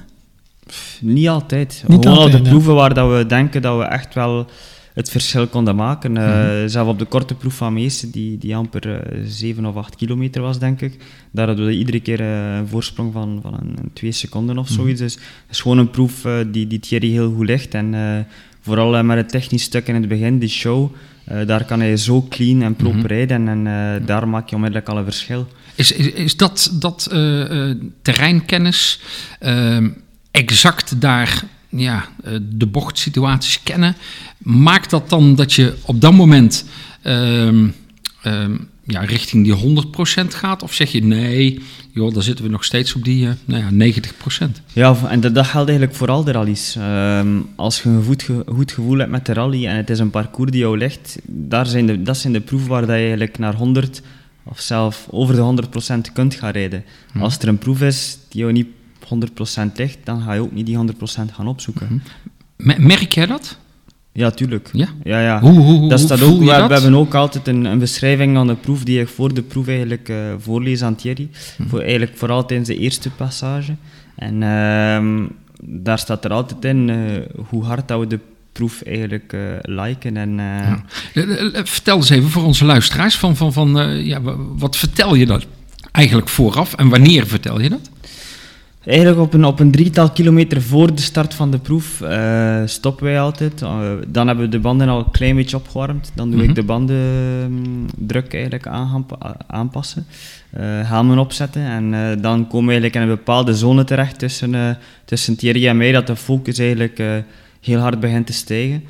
A: Niet altijd.
D: Niet
A: Gewoon
D: altijd,
A: op de
D: ja.
A: proeven waar dat we denken dat we echt wel het verschil konden maken. Eh,
D: Mhm.
A: Zelf op de korte proef van Meesen, die, die amper eh 7 of 8 kilometer was, denk ik. Daar hadden we iedere keer eh, een voorsprong van, van een, een twee seconden of
D: Mhm.
A: zoiets. Dus het is gewoon een proef eh, die, die Thierry heel goed ligt. En eh, vooral eh, met het technisch stuk in het begin, die show, eh, daar kan hij zo clean en proper
E: Mhm.
A: rijden. En eh, daar maak je onmiddellijk al een verschil.
E: Is, is, is dat, dat eh, eh, terreinkennis ehm, exact daar ja, eh, de bochtsituaties kennen? Maakt dat dan dat je op dat moment ehm, ehm, ja, richting die 100% gaat? Of zeg je nee, joh, dan zitten we nog steeds op die eh, nou ja, 90%?
A: Ja, en dat, dat geldt eigenlijk voor al de rallies. Ehm, als je een goed, goed gevoel hebt met de rally en het is een parcours die jou ligt, daar zijn de, dat zijn de proeven waar dat je eigenlijk naar 100 of zelf over de 100% kunt gaan rijden. Als er een proef is die jou niet 100% ligt, dan ga je ook niet die 100% gaan opzoeken.
E: Me- Merk jij dat?
A: Ja, tuurlijk.
E: Ja?
A: Ja, ja.
E: Hoe, hoe, hoe,
A: dat staat ook, we, hebben ook altijd een, een beschrijving van de proef die ik voor de proef eigenlijk eh, voorlees aan Thierry.
E: Mhm.
A: Voor, eigenlijk vooral tijdens de eerste passage. En ehm, daar staat er altijd in eh, hoe hard dat we de proef eigenlijk eh, liken. En,
E: Ja. Vertel eens even voor onze luisteraars, van, van, van, ja, wa- wat vertel je dat eigenlijk vooraf en wanneer vertel je dat?
A: Eigenlijk op een, op een drietal kilometer voor de start van de proef eh, stoppen wij altijd. Eh, dan hebben we de banden al een klein beetje opgewarmd. Dan doe
E: Mhm.
A: ik de bandendruk eigenlijk aan aanpassen. eh helmen opzetten. En dan komen we eigenlijk in een bepaalde zone terecht tussen, tussen Thierry en mij, dat de focus eigenlijk heel hard begint te stijgen.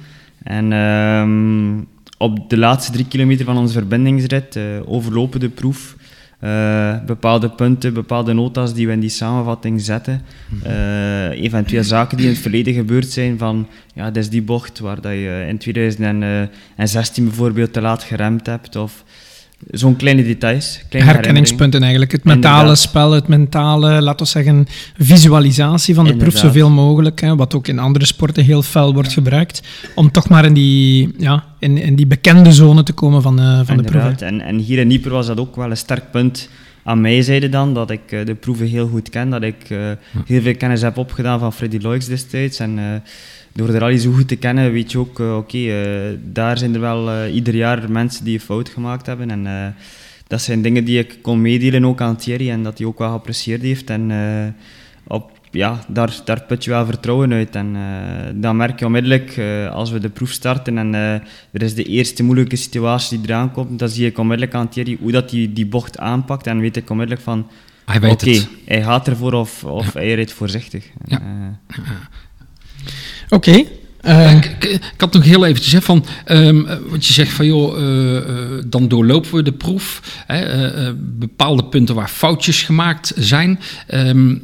A: En ehm, op de laatste drie kilometer van onze verbindingsrit overlopen de proef. Eh, bepaalde punten, bepaalde nota's die we in die samenvatting zetten. Eh, eventueel zaken die in het verleden gebeurd zijn van, ja, dat is die bocht waar dat je in 2016 bijvoorbeeld te laat geremd hebt. Of zo'n kleine details. Kleine.
D: Herkenningspunten eigenlijk. Het mentale
A: Inderdaad.
D: spel, het mentale, laten we zeggen, visualisatie van de proef zoveel mogelijk. Hè, wat ook in andere sporten heel fel wordt gebruikt. Om toch maar in die, ja, in, in die bekende zone te komen van, eh, van de proef. hè.
A: En, en hier in Nieper was dat ook wel een sterk punt aan mij zijde dan, dat ik eh, de proeven heel goed ken, dat ik eh, heel veel kennis heb opgedaan van Freddy Loix destijds. En door de rally zo goed te kennen, weet je ook, eh, oké, eh, daar zijn er wel eh, ieder jaar mensen die een fout gemaakt hebben. En dat zijn dingen die ik kon meedelen ook aan Thierry en dat hij ook wel geapprecieerd heeft. En op, ja, daar, daar put je wel vertrouwen uit. En dan merk je onmiddellijk, als we de proef starten en er is de eerste moeilijke situatie die eraan komt, dan zie ik onmiddellijk aan Thierry hoe dat die, die bocht aanpakt en weet ik onmiddellijk van,
E: Hij weet
A: oké, hij gaat ervoor of, of hij rijdt voorzichtig.
E: Ja.
D: Oké. eh,
E: ik, had nog heel eventjes, hè, van, ehm, eh, wat je zegt van, joh, eh, dan doorlopen we de proef. Hè, bepaalde punten waar foutjes gemaakt zijn. Ehm,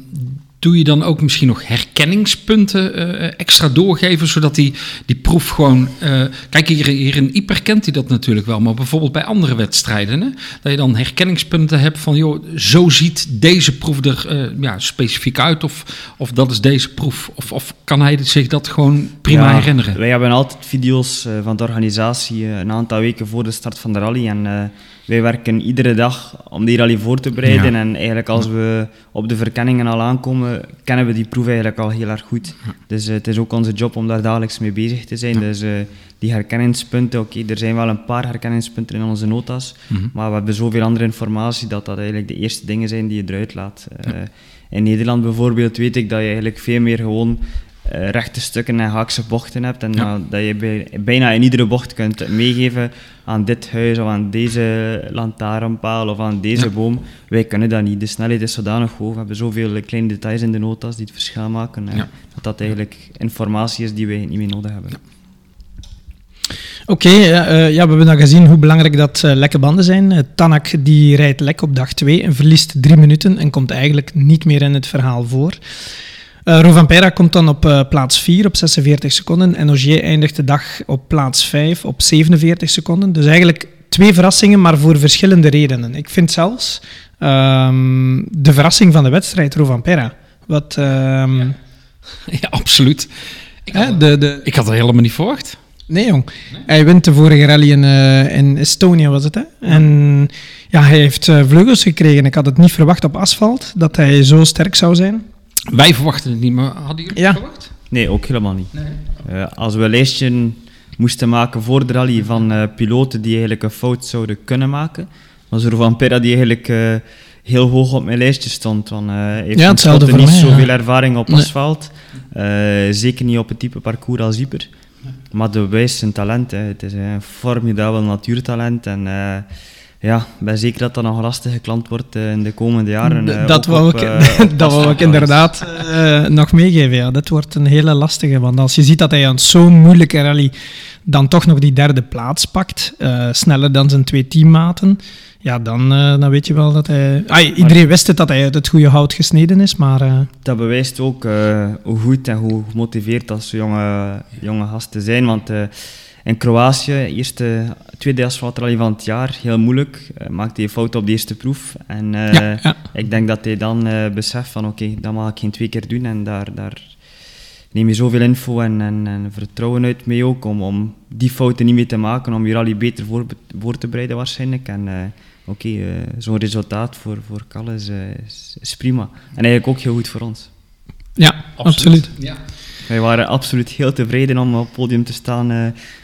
E: doe je dan ook misschien nog herkenningspunten eh, extra doorgeven, zodat die, die proef gewoon... eh, kijk, hier, hier in Ieper kent hij dat natuurlijk wel, maar bijvoorbeeld bij andere wedstrijden, hè, dat je dan herkenningspunten hebt van, joh, zo ziet deze proef er eh, ja, specifiek uit, of, of dat is deze proef. Of, of kan hij zich dat gewoon prima
A: Ja,
E: herinneren?
A: Wij hebben altijd video's eh, van de organisatie eh, een aantal weken voor de start van de rally. En eh, wij werken iedere dag om die rally voor te bereiden.
E: Ja.
A: En eigenlijk als we op de verkenningen al aankomen, kennen we die proef eigenlijk al heel erg goed. Dus eh, het is ook onze job om daar dagelijks mee bezig te zijn. Dus eh, die herkenningspunten, oké, er zijn wel een paar herkenningspunten in onze notas,
E: Mhm.
A: maar we hebben zoveel andere informatie dat dat eigenlijk de eerste dingen zijn die je eruit laat. Eh, In Nederland bijvoorbeeld weet ik dat je eigenlijk veel meer gewoon eh, rechte stukken en haakse bochten hebt. En
E: Ja.
A: dat- je bij, bijna in iedere bocht kunt meegeven aan dit huis of aan deze lantaarnpaal of aan deze
E: Ja.
A: boom. Wij kunnen dat niet. De snelheid is zodanig hoog. We hebben zoveel kleine details in de notas die het verschil maken. eh,
E: Ja.
A: Dat dat eigenlijk informatie is die wij niet meer nodig hebben.
D: Oké, ja, eh, ja, we hebben dan gezien hoe belangrijk dat lekke banden zijn. Tanak die rijdt lek op dag 2 en verliest drie minuten en komt eigenlijk niet meer in het verhaal voor. Eh Rovanpera komt dan op eh, plaats 4 op 46 seconden en Ogier eindigt de dag op plaats 5 op 47 seconden. Dus eigenlijk twee verrassingen, maar voor verschillende redenen. Ik vind zelfs ehm, de verrassing van de wedstrijd Rovanpera. Wat, ehm,
E: Ja, absoluut. Ik had,
D: de, de,
E: ik had er helemaal niet verwacht.
D: Nee, jong. Hij wint de vorige rally in, eh, in Estonia, was het, hè? En ja, hij heeft vleugels gekregen. Ik had het niet verwacht op asfalt, dat hij zo sterk zou zijn.
E: Wij verwachten het niet, maar hadden jullie
D: Ja.
E: het verwacht?
A: Nee, ook helemaal niet. Eh, als we een lijstje moesten maken voor de rally van eh, piloten die eigenlijk een fout zouden kunnen maken, was er van Pera die eigenlijk eh, heel hoog op mijn lijstje stond. Want eh, hij heeft
D: Ja,
A: ja,
D: hetzelfde voor
A: niet
D: mij,
A: zoveel
D: ja.
A: ervaring op
D: Nee.
A: asfalt. Eh, zeker niet op het type parcours als Ieper. Maar de wijs zijn talent. Hè. Het is een formidabel natuurtalent. En eh, ja, ik ben zeker dat dat nog een lastige klant wordt eh, in de komende jaren. eh,
D: dat
A: ook
D: wou ik,
A: eh,
D: dat wou ik inderdaad eh, nog meegeven. Ja. Dit wordt een hele lastige. Want als je ziet dat hij aan zo'n moeilijke rally dan toch nog die derde plaats pakt, eh, sneller dan zijn twee teammaten, ja, dan, eh, dan weet je wel dat hij... Iedereen wist het dat hij uit het goede hout gesneden is, maar... eh,
A: Dat bewijst ook eh, hoe goed en hoe gemotiveerd dat ze jonge, jonge gasten zijn. Want in Kroatië, eerste, tweede asfaltrally van het jaar, heel moeilijk. eh, maakte hij fout op de eerste proef. En eh,
D: Ja, ja.
A: ik denk dat hij dan eh, beseft van oké, dat mag ik geen twee keer doen. En daar, daar neem je zoveel info en, en, en vertrouwen uit mee ook om, om die fouten niet meer te maken. Om je rally beter voor, voor te bereiden waarschijnlijk. En eh, oké, eh, zo'n resultaat voor, voor is, is, is prima. En eigenlijk ook heel goed voor ons.
D: ja, absoluut.
E: Ja.
A: Wij waren absoluut heel tevreden om op het podium te staan eh,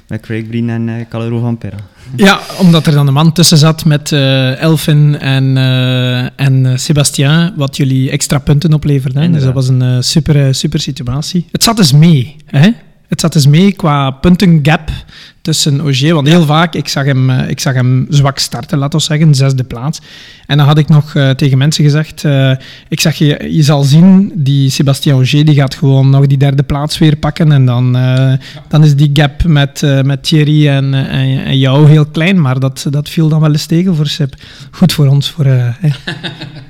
A: met Craig Breen en eh Calero van Perra.
D: Ja, omdat er dan een man tussen zat met eh, Elfin en, en Sébastien, wat jullie extra punten opleverden. hè. Dus dat was een super, super situatie. Het zat dus mee, hè? Het zat dus mee qua puntengap tussen Ogier. Want heel vaak, ik zag hem, eh, ik zag hem zwak starten, laten we zeggen, zesde plaats. En dan had ik nog eh, tegen mensen gezegd, eh, ik zeg, je, je zal zien, die Sébastien Ogier, die gaat gewoon nog die derde plaats weer pakken. En dan, dan is die gap met, met Thierry en, en, jou heel klein. Maar dat, dat viel dan wel eens tegen voor Seb. Goed voor ons. Voor.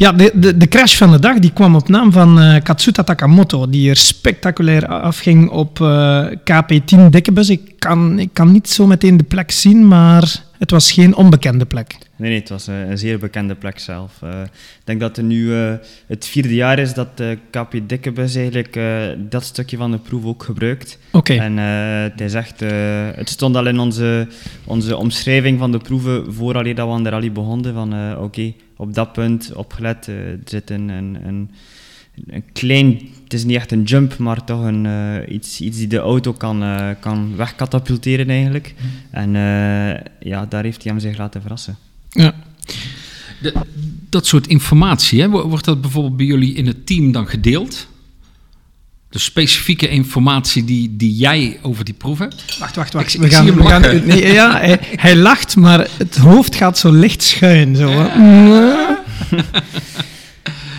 D: Ja, de, de, de crash van de dag die kwam op naam van eh, Katsuta Takamoto, die er spectaculair afging op eh, KP10 Dikkebus. Ik kan, ik kan niet zo meteen de plek zien, maar het was geen onbekende plek.
A: Nee, nee, het was eh, een zeer bekende plek zelf. Eh, ik denk dat het nu eh, het vierde jaar is dat de KP Dikkebus eigenlijk dat stukje van de proef ook gebruikt.
D: Oké,
A: En het is echt, het stond al in onze, onze omschrijving van de proeven vooraleer dat we aan de rally begonnen. Van oké, op dat punt opgelet, er zit een, een, een, een klein, het is niet echt een jump, maar toch een, eh, iets, iets die de auto kan, eh, kan wegkatapulteren eigenlijk. En eh, ja, daar heeft hij hem zich laten verrassen.
D: ja.
E: De- dat soort informatie, hè, wo- wordt dat bijvoorbeeld bij jullie in het team dan gedeeld? De specifieke informatie die, die jij over die proef hebt?
D: Wacht, wacht, wacht.
E: Ik-
D: we
E: ik
D: gaan,
E: zie hem
D: we gaan, nee, ja, hij, hij lacht, maar het hoofd gaat zo licht schuin. Zo.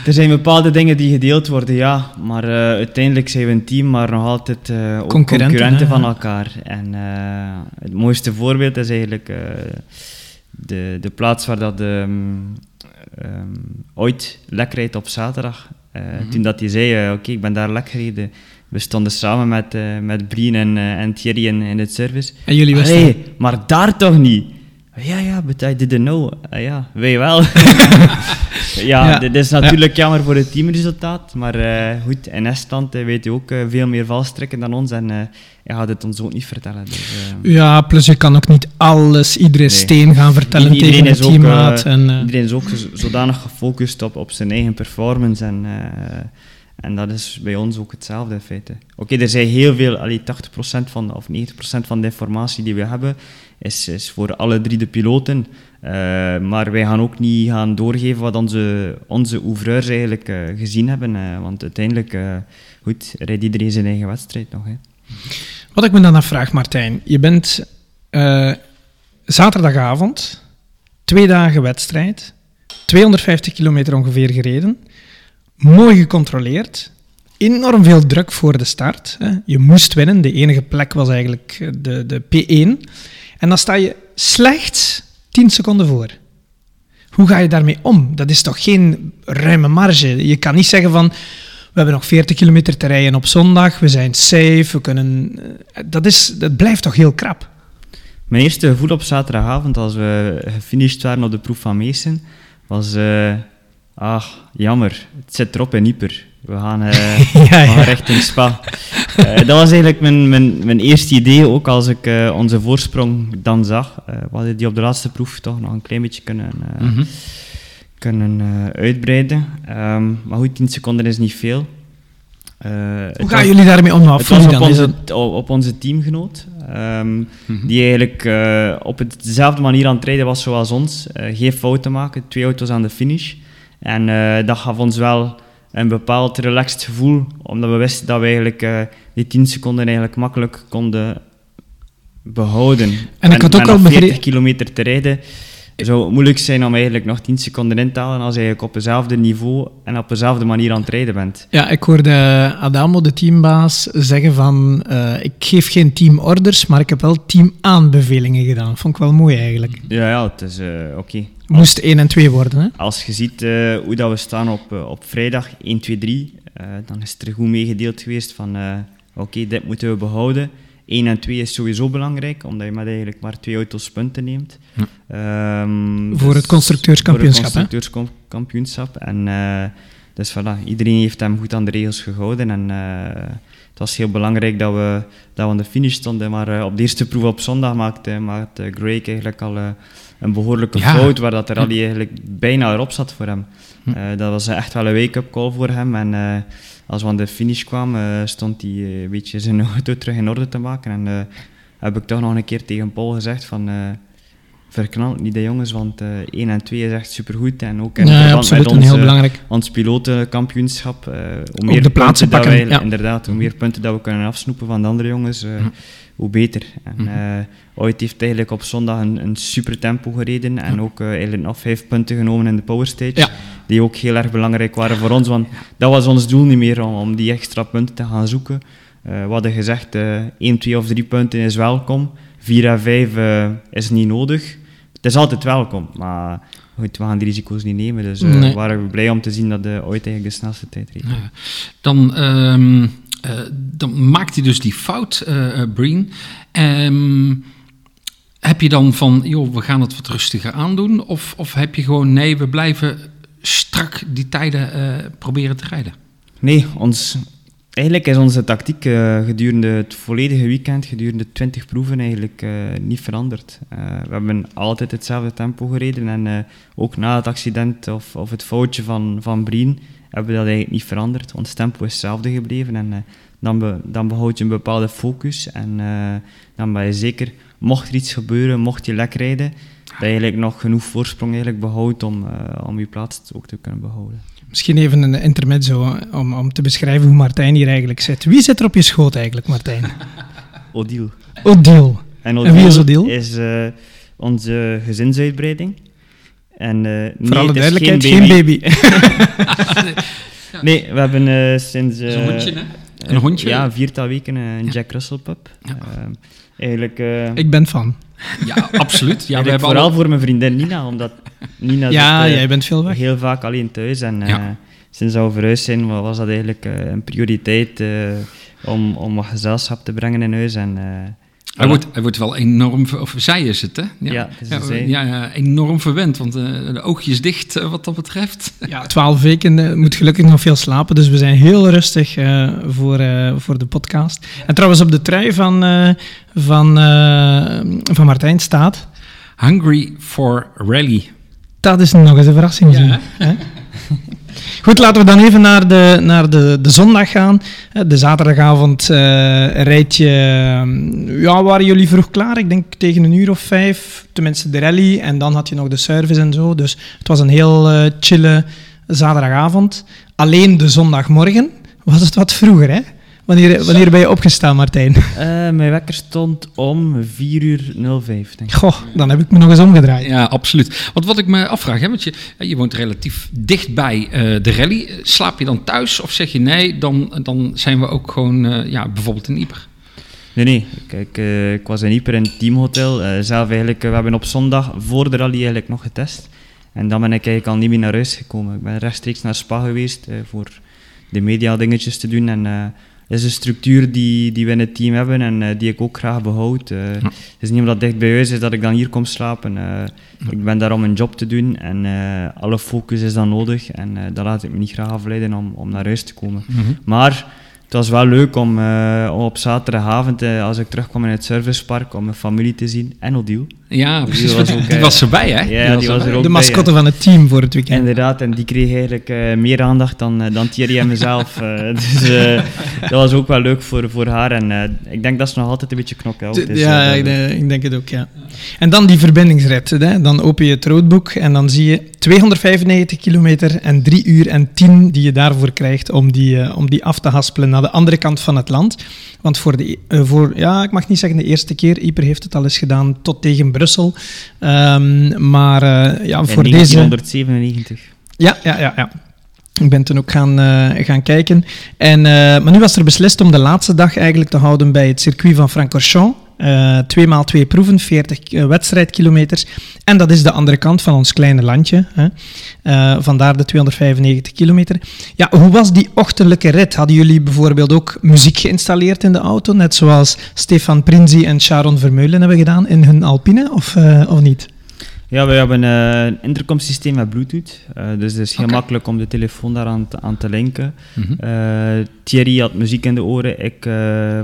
A: Er zijn bepaalde dingen die gedeeld worden, ja. Maar eh, uiteindelijk zijn we een team, maar nog altijd eh, ook
D: Concurrenten,
A: van elkaar. En eh, het mooiste voorbeeld is eigenlijk de, de plaats waar dat ehm, ooit lek rijdt op zaterdag. Eh, Toen dat hij zei, oké, ik ben daar lek gereden. We stonden samen met, met Brien en, en Thierry in, in het service.
D: En jullie wisten
A: Allee, maar daar toch niet? Ja, ja, but I didn't know. Ah, ja, wij wel. Ja,
D: Ja.
A: dit is natuurlijk jammer voor het teamresultaat. Maar eh, goed, in Estland eh, weet je ook eh, veel meer valstrekken dan ons. En hij gaat het ons ook niet vertellen. Dus,
D: Ja, plus je kan ook niet alles, iedere
A: Nee.
D: steen gaan vertellen tegen de teammaat. en,
A: Iedereen is ook zodanig gefocust op, op zijn eigen performance. En, en dat is bij ons ook hetzelfde in feite. Oké, er zijn heel veel, allee, 80% van, of 90% van de informatie die we hebben, is, voor alle drie de piloten. Eh, maar wij gaan ook niet gaan doorgeven wat onze, onze ouvreurs eigenlijk eh, gezien hebben. eh, want uiteindelijk, goed, rijdt iedereen zijn eigen wedstrijd nog. Hè.
D: Wat ik me dan afvraag, Martijn. Je bent zaterdagavond, twee dagen wedstrijd, 250 kilometer ongeveer gereden, mooi gecontroleerd, enorm veel druk voor de start. Hè. Je moest winnen, de enige plek was eigenlijk de, de P1. En dan sta je slechts 10 seconden voor. Hoe ga je daarmee om? Dat is toch geen ruime marge? Je kan niet zeggen van, we hebben nog 40 kilometer te rijden op zondag, we zijn safe, we kunnen... eh, Dat, is, dat blijft toch heel krap?
A: Mijn eerste gevoel op zaterdagavond, als we gefinished waren op de proef van Meesen, was... eh ah, jammer, het zit erop in Ieper. We gaan, eh,
D: Ja,
A: we gaan
D: ja.
A: richting Spa. Eh, dat was eigenlijk mijn, mijn, mijn eerste idee, ook als ik eh, onze voorsprong dan zag. Eh, we hadden die op de laatste proef toch nog een klein beetje kunnen, eh,
E: Mhm.
A: kunnen eh, uitbreiden. Ehm, maar goed, 10 seconden is niet veel. Eh,
D: Hoe
A: was-
D: gaan jullie daarmee om? Wat
A: het was op
D: dan? Is
A: onze, op onze teamgenoot, ehm,
E: Mhm.
A: die eigenlijk eh, op het- dezelfde manier aan het rijden was zoals ons. Eh, geen fouten maken, twee auto's aan de finish. En eh, dat gaf ons wel een bepaald relaxed gevoel, omdat we wisten dat we eigenlijk eh, die 10 seconden eigenlijk makkelijk konden behouden.
D: En ik had ook
A: met
D: al
A: nog 40
D: begrepen-
A: kilometer te rijden, zou moeilijk zijn om eigenlijk nog 10 seconden in te halen als je eigenlijk op hetzelfde niveau en op dezelfde manier aan het rijden bent.
D: Ja, ik hoorde Adamo, de teambaas, zeggen van... eh, ik geef geen teamorders, maar ik heb wel teamaanbevelingen gedaan. Vond ik wel mooi eigenlijk.
A: Ja, ja, het is eh, oké.
D: Moest 1 en 2 worden, hè?
A: Als je ziet eh, hoe dat we staan op, op vrijdag 1, 2, 3, eh, dan is het er goed meegedeeld geweest van oké, dit moeten we behouden. 1 en 2 is sowieso belangrijk, omdat je met eigenlijk maar twee auto's punten neemt.
E: Ja.
A: Ehm,
D: Voor het constructeurskampioenschap, hè?
A: Voor het constructeurskampioenschap. En eh, dus voilà, iedereen heeft hem goed aan de regels gehouden. En eh, het was heel belangrijk dat we, dat we aan de finish stonden. Maar eh, op de eerste proef op zondag maakte, maakte Greg eigenlijk al een behoorlijke
E: Ja.
A: fout, waar dat de rally eigenlijk bijna erop zat voor hem. Eh, dat was echt wel een wake-up call voor hem. En eh, als we aan de finish kwamen, eh, stond hij eh, een beetje zijn auto terug in orde te maken. En eh, heb ik toch nog een keer tegen Paul gezegd van... verknal niet de jongens, want eh 1 en 2 is echt supergoed. En ook in
D: Ja,
A: verband
D: absoluut.
A: met
D: heel
A: ons, eh,
D: belangrijk.
A: ons pilotenkampioenschap. hoe meer
D: de plaatsen
A: punten
D: pakken,
A: dat wij,
D: ja.
A: Inderdaad, hoe meer punten dat we kunnen afsnoepen van de andere jongens, hoe beter. En eh Ooit heeft eigenlijk op zondag een, een super tempo gereden en ook eh, eigenlijk nog vijf punten genomen in de power stage.
D: Ja.
A: Die ook heel erg belangrijk waren voor ons, want dat was ons doel niet meer om, om die extra punten te gaan zoeken. Eh we hadden gezegd, eh 1, 2 of 3 punten is welkom. 4 en 5 eh, is niet nodig. Het is altijd welkom, maar goed, we gaan die risico's niet nemen. Dus eh,
D: Nee.
A: we waren blij om te zien dat de ooit eigenlijk de snelste tijd reed.
E: Ja. Dan, ehm, eh, dan maakt hij dus die fout, eh eh, Breen. Ehm, heb je dan van, joh, we gaan het wat rustiger aandoen? Of, of heb je gewoon, nee, we blijven strak die tijden eh, proberen te rijden?
A: Nee, ons, eigenlijk is onze tactiek eh, gedurende het volledige weekend, gedurende 20 proeven, eigenlijk eh, niet veranderd. Eh, we hebben altijd hetzelfde tempo gereden en eh, ook na het accident of, of het foutje van, van Brien hebben we dat eigenlijk niet veranderd. Ons tempo is hetzelfde gebleven en eh, dan, be- dan behoud je een bepaalde focus en eh, dan ben je zeker, mocht er iets gebeuren, mocht je lek rijden, dat je eigenlijk nog genoeg voorsprong eigenlijk behoudt om, eh, om je plaats ook te kunnen behouden.
D: Misschien even een intermezzo om, om te beschrijven hoe Martijn hier eigenlijk zit. Wie zit er op je schoot eigenlijk, Martijn?
A: Odile.
D: Odile.
A: En,
D: En wie is
A: Odile
D: Odile?
A: is onze gezinsuitbreiding. En, eh, nee,
D: Voor alle duidelijkheid,
A: geen
D: geen
A: baby.
D: baby.
A: Nee, we hebben eh, sinds...
E: Een
A: eh,
E: hondje, hè? Een hondje?
A: Ja, een viertal weken een Jack Russell pup.
E: Ja.
A: Ehm, eigenlijk eh,
D: Ik ben fan.
E: Ja, absoluut. Ja, hebben
A: vooral
E: al...
A: voor mijn vriendin Nina, omdat Nina
D: Ja,
A: zit,
D: jij bent veel weg.
A: heel vaak alleen thuis. En eh,
E: Ja.
A: sinds we verhuisd zijn, wa- was dat eigenlijk eh, een prioriteit eh, om, om wat gezelschap te brengen in huis. En eh,
E: Hij, wordt, hij wordt wel enorm, ver- of zij is het, hè?
A: Ja, het is
E: ja,
A: een zij.
E: ja, ja, enorm verwend, want eh, de oogjes dicht eh, wat dat betreft.
D: Ja, twaalf weken eh, moet gelukkig nog veel slapen, dus we zijn heel rustig eh, voor, eh, voor de podcast. En trouwens, op de trui van, eh, van, eh, van Martijn staat...
E: Hungry for rally.
D: Dat is nog eens een verrassing.
E: Ja,
D: hè? Goed, laten we dan even naar de, naar de, de zondag gaan. Eh, De zaterdagavond eh rijd je... eh, Ja, waren jullie vroeg klaar? Ik denk tegen een uur of vijf. Tenminste, de rally. En dan had je nog de service en zo. Dus het was een heel eh, chille zaterdagavond. Alleen de zondagmorgen was het wat vroeger, hè? Wanneer, wanneer ben je opgestaan, Martijn?
A: Eh, mijn wekker stond om 4 uur 05, denk ik.
D: Goh, dan heb ik me nog eens omgedraaid.
E: Ja, absoluut. Want wat ik me afvraag, hè, want je, je woont relatief dicht bij eh, de rally. Slaap je dan thuis of zeg je nee, dan, dan zijn we ook gewoon eh, ja, bijvoorbeeld in Ieper?
A: Nee, nee. Kijk, eh, ik was in Ieper in het teamhotel. Eh, zelf eigenlijk, eh, we hebben op zondag voor de rally eigenlijk nog getest. En dan ben ik eigenlijk al niet meer naar huis gekomen. Ik ben rechtstreeks naar Spa geweest eh, voor de media dingetjes te doen. En eh is een structuur die, die we in het team hebben en eh, die ik ook graag behoud. Eh, Het is niet omdat het dicht bij huis is dat ik dan hier kom slapen. Eh, Ik ben daar om een job te doen en alle focus is dan nodig. En daar laat ik me niet graag afleiden om, om naar huis te komen. Maar het was wel leuk om, om op zaterdagavond, als ik terugkwam in het servicepark, om mijn familie te zien. En Odile.
E: Ja, precies.
A: was
E: want
A: ook,
E: die
A: eh,
E: was erbij, hè?
A: ja, die was er ook
D: De
A: bij,
D: mascotte
A: ja.
D: van het team voor het weekend.
A: Inderdaad, en die kreeg eigenlijk eh, meer aandacht dan, eh, dan Thierry en mezelf. eh, dus eh, dat was ook wel leuk voor, voor haar. En eh, ik denk dat ze nog altijd een beetje knokken houdt. Dus,
D: ja, ik, denk- ik denk het ook, ja. En dan die verbindingsrit. Hè. Dan open je het roadbook en dan zie je 295 kilometer en 3 uur en 10 die je daarvoor krijgt om die, om die af te haspelen naar de andere kant van het land. Want voor de, eh, voor, ja, ik mag niet zeggen de eerste keer, Ieper heeft het al eens gedaan tot tegen Brussel. Ehm, maar eh, ja, voor deze...
A: 1997.
D: Ja, ja, ja, ja. Ik ben toen ook gaan, eh, gaan kijken. En, eh, maar nu was er beslist om de laatste dag eigenlijk te houden bij het circuit van Francorchamps. Eh twee maal twee proeven, 40 eh, wedstrijdkilometers. En dat is de andere kant van ons kleine landje. Hè. Eh, vandaar de 295 kilometer. Ja, hoe was die ochtendelijke rit? Hadden jullie bijvoorbeeld ook muziek geïnstalleerd in de auto? Net zoals Stefan Prinzi en Sharon Vermeulen hebben gedaan in hun Alpine, of, of niet?
A: Ja, we hebben een intercomsysteem met Bluetooth. dus het is heel
E: Oké.
A: makkelijk om de telefoon daaraan te, aan te linken.
E: Mhm.
A: Thierry had muziek in de oren. Ik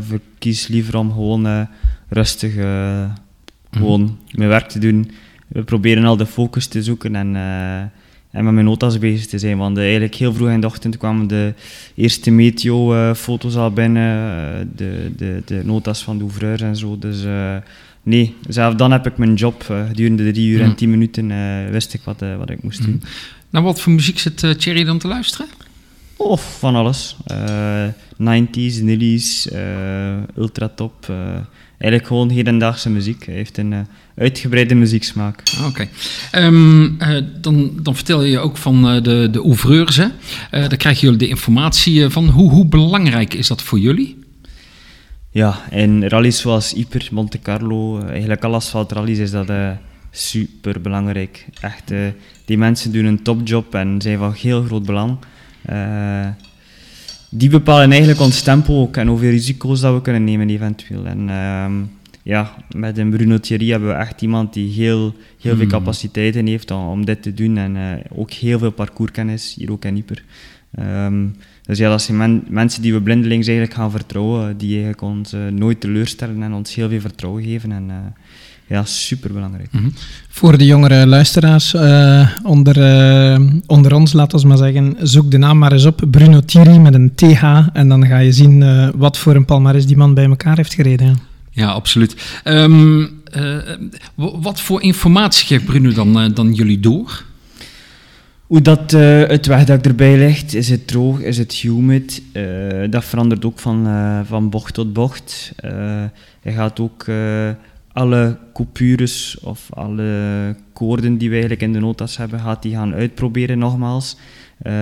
A: verkies liever om gewoon rustig eh, gewoon mijn werk te doen. We proberen al de focus te zoeken en, eh, en met mijn notas bezig te zijn. Want eh, eigenlijk heel vroeg in de ochtend kwamen de eerste meteo-foto's al binnen. de, de, de notas van de ouvreurs en zo. Dus nee, zelf dan heb ik mijn job. gedurende de drie uur en
E: Mhm.
A: tien minuten wist ik wat, wat ik moest doen.
E: Nou, wat voor muziek zit eh, Thierry dan te luisteren?
A: Of van alles. Eh 90s, nillies, eh ultratop. Eigenlijk gewoon hedendaagse muziek. Hij heeft een eh, uitgebreide muzieksmaak.
E: Ah, Oké. Ehm, eh, dan, dan vertel je ook van eh, de, de ouvreurs. Hè? Daar krijgen jullie de informatie van. Hoe, hoe belangrijk is dat voor jullie?
A: Ja, in rallies zoals Yper, Monte Carlo, eigenlijk alle asfaltrallies is dat super belangrijk. Echt, die mensen doen een topjob en zijn van heel groot belang. Die bepalen eigenlijk ons tempo ook en hoeveel risico's dat we kunnen nemen eventueel. En ehm, ja, met een Bruno Thierry hebben we echt iemand die heel, heel veel
E: Hmm.
A: capaciteiten heeft om, om dit te doen en eh, ook heel veel parcourskennis, hier ook in Yper. Ehm, dus ja, dat zijn men- mensen die we blindelings eigenlijk gaan vertrouwen, die eigenlijk ons eh, nooit teleurstellen en ons heel veel vertrouwen geven. En eh, ja, super belangrijk.
D: Voor de jongere luisteraars eh, onder, eh, onder ons, laten we maar zeggen, zoek de naam maar eens op. Bruno Thierry met een TH. En dan ga je zien eh, wat voor een palmares die man bij elkaar heeft gereden. ja.
E: Ja, absoluut. Ehm, eh, wat voor informatie geeft Bruno dan, dan jullie door?
A: Hoe dat eh, het wegdak erbij ligt, is het droog, is het humid, eh, dat verandert ook van, eh, van bocht tot bocht. Eh je gaat ook eh, alle coupures of alle koorden die we eigenlijk in de notas hebben, gaat die gaan uitproberen nogmaals. Eh,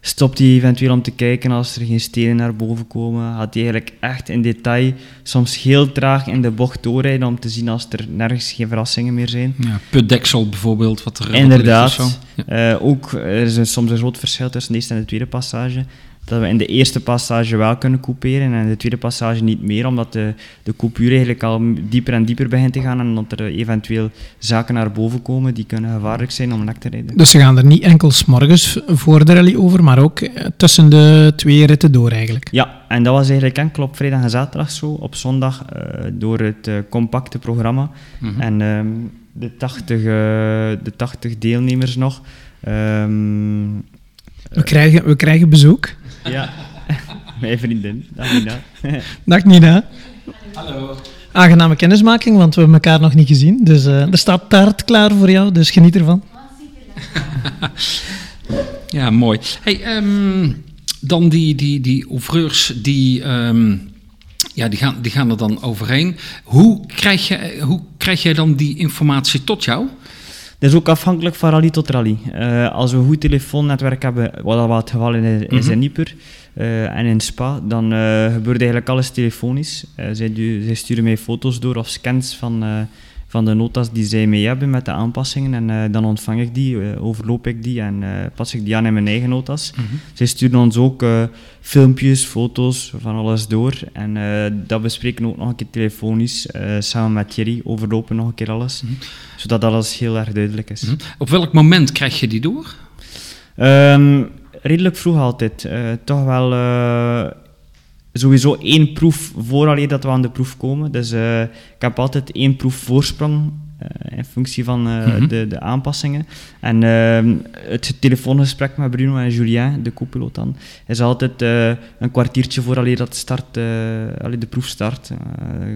A: stopt hij eventueel om te kijken als er geen stenen naar boven komen. Gaat hij eigenlijk echt in detail, soms heel traag in de bocht doorrijden om te zien als er nergens geen verrassingen meer zijn.
E: Ja, putdeksel bijvoorbeeld. Wat er, wat er
A: Inderdaad.
E: Ja.
A: Eh, ook, er is een- soms een groot verschil tussen de eerste en de tweede passage. Dat we in de eerste passage wel kunnen couperen en in de tweede passage niet meer, omdat de, de coupure eigenlijk al dieper en dieper begint te gaan en dat er eventueel zaken naar boven komen die kunnen gevaarlijk zijn om lek te rijden.
D: Dus ze gaan er niet enkel s'morgens voor de rally over, maar ook eh, tussen de twee ritten door eigenlijk.
A: Ja, en dat was eigenlijk enkel op vrijdag en zaterdag zo. Op zondag eh, door het eh, compacte programma
E: Mhm.
A: en ehm, de, 80, eh, de 80 deelnemers nog. Ehm,
D: We krijgen, we krijgen bezoek.
A: Ja, mijn vriendin, dag Nina.
D: Dag Nina. Hallo. Aangename kennismaking, want we hebben elkaar nog niet gezien. Dus eh, er staat taart klaar voor jou, dus geniet ervan.
E: Ja, mooi. Hey, ehm, dan die, die, die ouvreurs, die, ehm, ja, die, gaan, die gaan er dan overheen. Hoe krijg, je, hoe krijg jij dan die informatie tot jou?
A: Dat is ook afhankelijk van rally tot rally. Eh, als we een goed telefoonnetwerk hebben, wat al het geval is, is in Nieper eh, en in Spa, dan eh, gebeurt eigenlijk alles telefonisch. Zij, zij sturen mij foto's door of scans van, van de notas die zij mee hebben met de aanpassingen. En eh, dan ontvang ik die, eh, overloop ik die en eh, pas ik die aan in mijn eigen notas. Zij sturen ons ook filmpjes, foto's, van alles door. En dat bespreken we ook nog een keer telefonisch, samen met Thierry, overlopen nog een keer alles. Zodat alles heel erg duidelijk is.
E: Hm? Op welk moment krijg je die door?
A: Ehm, redelijk vroeg altijd. Toch wel sowieso één proef vooraleer dat we aan de proef komen. Dus eh, ik heb altijd één proef voorsprong eh, in functie van eh,
E: Mhm.
A: de, de aanpassingen. En ehm, het telefoongesprek met Bruno en Julien, de co-piloot dan, is altijd eh, een kwartiertje vooraleer dat start, eh, allee, de proef start. Eh,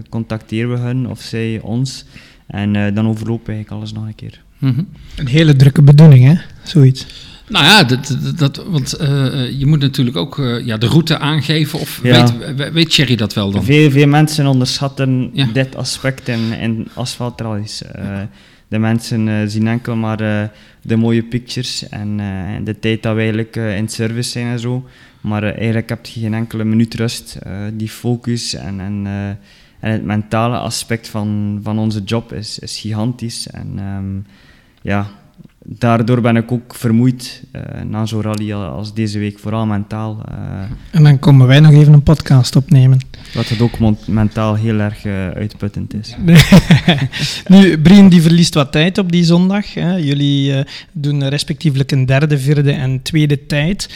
A: contacteren we hun of zij ons. En eh, dan overlopen we eigenlijk alles nog een keer.
E: Mhm.
D: Een hele drukke bedoeling, hè? Zoiets.
E: Nou ja, dat, dat, want eh, je moet natuurlijk ook eh, ja, de route aangeven. Of
A: Ja.
E: weet, we- weet Thierry dat wel dan?
A: Veel, veel mensen onderschatten
E: Ja.
A: dit aspect in, in asfaltrallies. Eh de mensen eh, zien enkel maar eh, de mooie pictures en eh, de tijd dat we eigenlijk eh, in service zijn en zo. Maar eh, eigenlijk heb je geen enkele minuut rust. Eh, die focus en, en, eh, en het mentale aspect van, van onze job is, is gigantisch. En ehm, ja, daardoor ben ik ook vermoeid eh, na zo'n rally als deze week, vooral mentaal. eh,
D: En dan komen wij nog even een podcast opnemen.
A: wat het ook mentaal heel erg eh, uitputtend is.
D: nu, Brien die verliest wat tijd op die zondag. Hè. Jullie doen respectievelijk een derde, vierde en tweede tijd.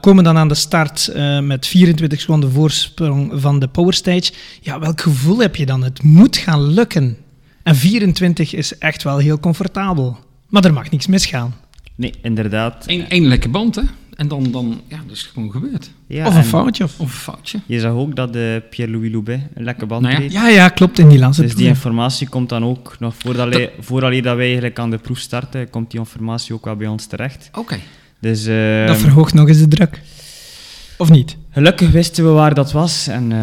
D: Komen dan aan de start met 24 seconden voorsprong van de powerstage. Ja, welk gevoel heb je dan? Het moet gaan lukken. En 24 is echt wel heel comfortabel. Maar er mag niks misgaan.
A: Nee, inderdaad.
E: Eén één lekke band, hè? En dan, dan ja, dat is gewoon gebeurd.
A: Ja,
D: of een
A: en
D: foutje. Of...
E: Of een foutje.
A: Je zag ook dat de Pierre-Louis Loubet een lekker band
E: Nou ja.
D: Ja, ja, klopt, in die laatste
A: Dus die informatie komt dan ook nog voordat, wij, vooraleer dat wij eigenlijk aan de proef starten, komt die informatie ook wel bij ons terecht.
E: Oké.
A: Dus eh,
D: Dat verhoogt nog eens de druk. Of niet?
A: gelukkig wisten we waar dat was en eh,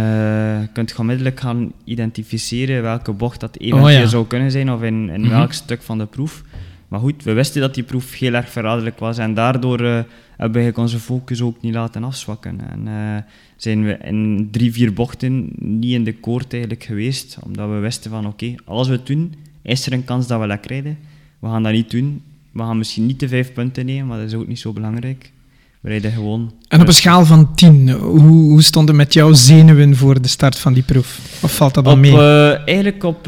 A: je kunt onmiddellijk gaan identificeren welke bocht dat eventueel
D: Oh ja.
A: zou kunnen zijn of in, in
E: Mhm.
A: welk stuk van de proef. Maar goed, we wisten dat die proef heel erg verraderlijk was en daardoor eh, hebben we onze focus ook niet laten afzwakken. En eh, zijn we in drie, vier bochten niet in de koord eigenlijk geweest, omdat we wisten van oké, als we het doen, is er een kans dat we lek rijden. We gaan dat niet doen. We gaan misschien niet de vijf punten nemen, maar dat is ook niet zo belangrijk. We rijden gewoon.
D: En op een schaal van 10, hoe, hoe stond het met jouw zenuwen voor de start van die proef? Of valt dat dan mee?
A: eh, eigenlijk op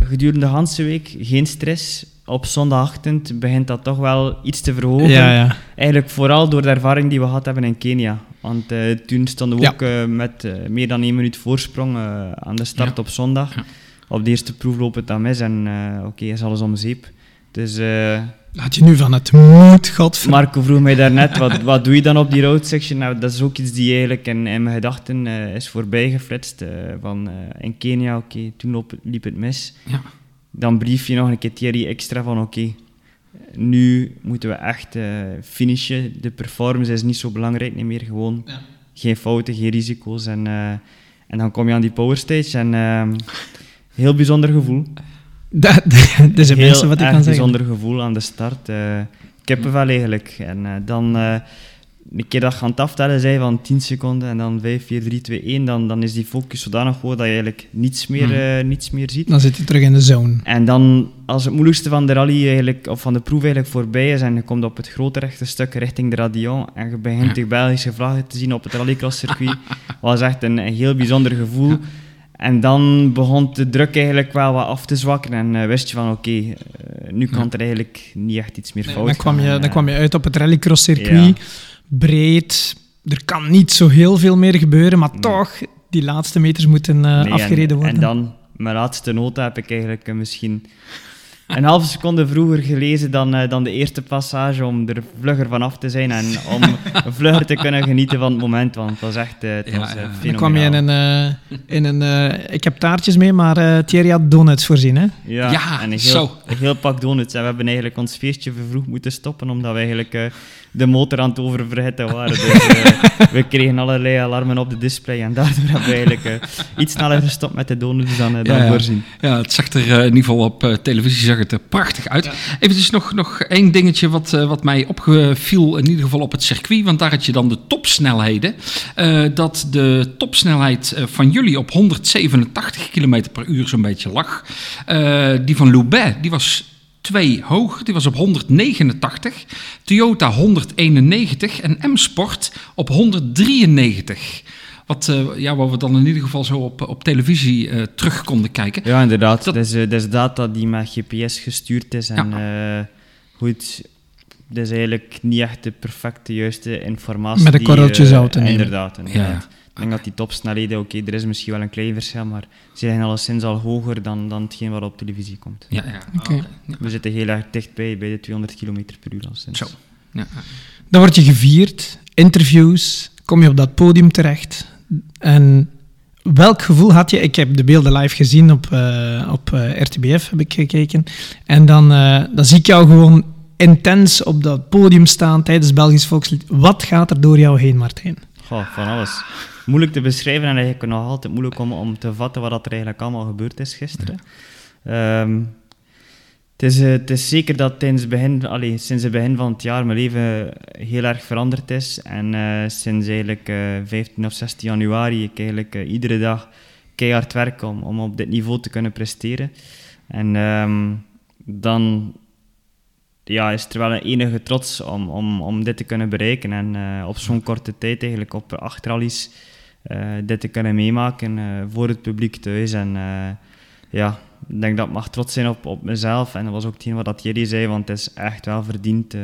A: gedurende de hele week geen stress. Op zondagochtend begint dat toch wel iets te verhogen.
D: ja, ja.
A: Eigenlijk vooral door de ervaring die we gehad hebben in Kenia. Want eh, toen stonden we
D: Ja.
A: ook eh, met eh, meer dan één minuut voorsprong aan de start op zondag. Op de eerste proef loopt het dan mis en oké, is alles om zeep. Dus
D: Had je nu van het moet, godver...
A: Marco vroeg mij daarnet, wat, wat doe je dan op die road section? Nou, dat is ook iets die eigenlijk in, in mijn gedachten is voorbij geflitst. van, in Kenia, oké, toen liep het mis.
E: Ja.
A: Dan brief je nog een keer Thierry extra van, oké, nu moeten we echt eh, finishen. De performance is niet zo belangrijk niet meer, gewoon
D: Ja.
A: geen fouten, geen risico's. En, eh, en dan kom je aan die power stage en ehm, heel bijzonder gevoel.
D: Dat, dat is het
A: Heel
D: minste wat ik kan zeggen.
A: bijzonder gevoel aan de start. eh kippenvel eigenlijk. En eh, dan, eh, een keer dat je aan het aftellen zei van 10 seconden en dan 5, 4, 3, 2, 1, dan, dan is die focus zodanig hoog dat je eigenlijk niets meer,
E: Mhm.
A: eh, niets meer ziet.
D: Dan zit je terug in de zone.
A: En dan, als het moeilijkste van de rally eigenlijk, of van de proef eigenlijk voorbij is en je komt op het grote rechte stuk richting de Radion en je begint
E: Ja.
A: de Belgische vlaggen te zien op het rallycross-circuit, was echt een, een heel bijzonder gevoel. En dan begon de druk eigenlijk wel wat af te zwakken en eh, wist je van oké, eh, nu kan
E: Ja.
A: er eigenlijk niet echt iets meer fout
D: Dan kwam,
A: gaan.
D: je,
A: En,
D: dan kwam je uit op het rallycross-circuit. Breed. Er kan niet zo heel veel meer gebeuren, maar
A: Nee.
D: toch, die laatste meters moeten eh,
A: Nee,
D: afgereden
A: en,
D: worden.
A: En dan, mijn laatste nota heb ik eigenlijk eh, misschien een halve seconde vroeger gelezen dan, eh, dan de eerste passage om er vlugger van af te zijn en om vlugger te kunnen genieten van het moment, want het was echt eh, het
E: Ja,
A: was,
E: ja. Dan
D: Dan kwam je in een... eh, in een eh, ik heb taartjes mee, maar eh Thierry had donuts voorzien, hè?
A: Ja,
E: Ja,
A: en een
E: zo.
A: heel, een heel pak donuts. En we hebben eigenlijk ons feestje vervroegd moeten stoppen, omdat we eigenlijk eh, de motor aan het oververhitten waren. Dus eh, we kregen allerlei alarmen op de display en daardoor hebben we eigenlijk eh, iets sneller gestopt met de donuts dan, eh, dan
E: Ja,
A: voorzien.
E: Ja, het zag er in ieder geval op eh, televisie zag het er prachtig uit. Even dus nog, nog één dingetje wat, eh, wat mij opviel, in ieder geval op het circuit. Want daar had je dan de topsnelheden. Eh, dat de topsnelheid van jullie op 187 km per uur zo'n beetje lag. Eh, die van Loubet, die was twee hoog. Die was op 189. Toyota 191 en M-Sport op 193. Wat, eh, ja, wat we dan in ieder geval zo op, op televisie eh, terug konden kijken.
A: Ja, inderdaad.
E: Dat-
A: is, dat is data die met GPS gestuurd is. En eh, goed, dat is eigenlijk niet echt de perfecte, juiste informatie.
D: Met een
A: die,
D: korreltje zout te nemen.
A: Inderdaad. inderdaad.
E: Ja, ja.
A: Denk dat die topsnelheden, oké, er is misschien wel een klein verschil, maar ze zijn alleszins al hoger dan, dan hetgeen wat op televisie komt.
E: Ja, ja.
D: Oké.
E: Ja.
A: We zitten heel erg dichtbij, bij de 200 km per uur al sinds.
E: Zo. Ja.
D: Dan word je gevierd, interviews, kom je op dat podium terecht. En welk gevoel had je? Ik heb de beelden live gezien op, eh, op eh, RTBF, heb ik gekeken. En dan, eh, dan zie ik jou gewoon intens op dat podium staan tijdens Belgisch Volkslied. Wat gaat er door jou heen, Martijn?
A: Goh, van alles. Moeilijk te beschrijven en eigenlijk nog altijd moeilijk om, om te vatten wat er eigenlijk allemaal gebeurd is gisteren. Ehm, het, is, eh, het is zeker dat begin, sinds het begin van het jaar mijn leven heel erg veranderd is. En eh, sinds eigenlijk eh 15 of 16 januari ik eigenlijk eh, iedere dag keihard werk om, om op dit niveau te kunnen presteren. En ehm, dan ja, is er wel een enige trots om, om, om dit te kunnen bereiken. En eh, op zo'n korte tijd, eigenlijk op acht rallies, eh, dit te kunnen meemaken eh, voor het publiek thuis. En eh, ja, ik denk dat ik mag trots zijn op, op mezelf. En dat was ook hetgeen wat dat Thierry zei, want het is echt wel verdiend. eh,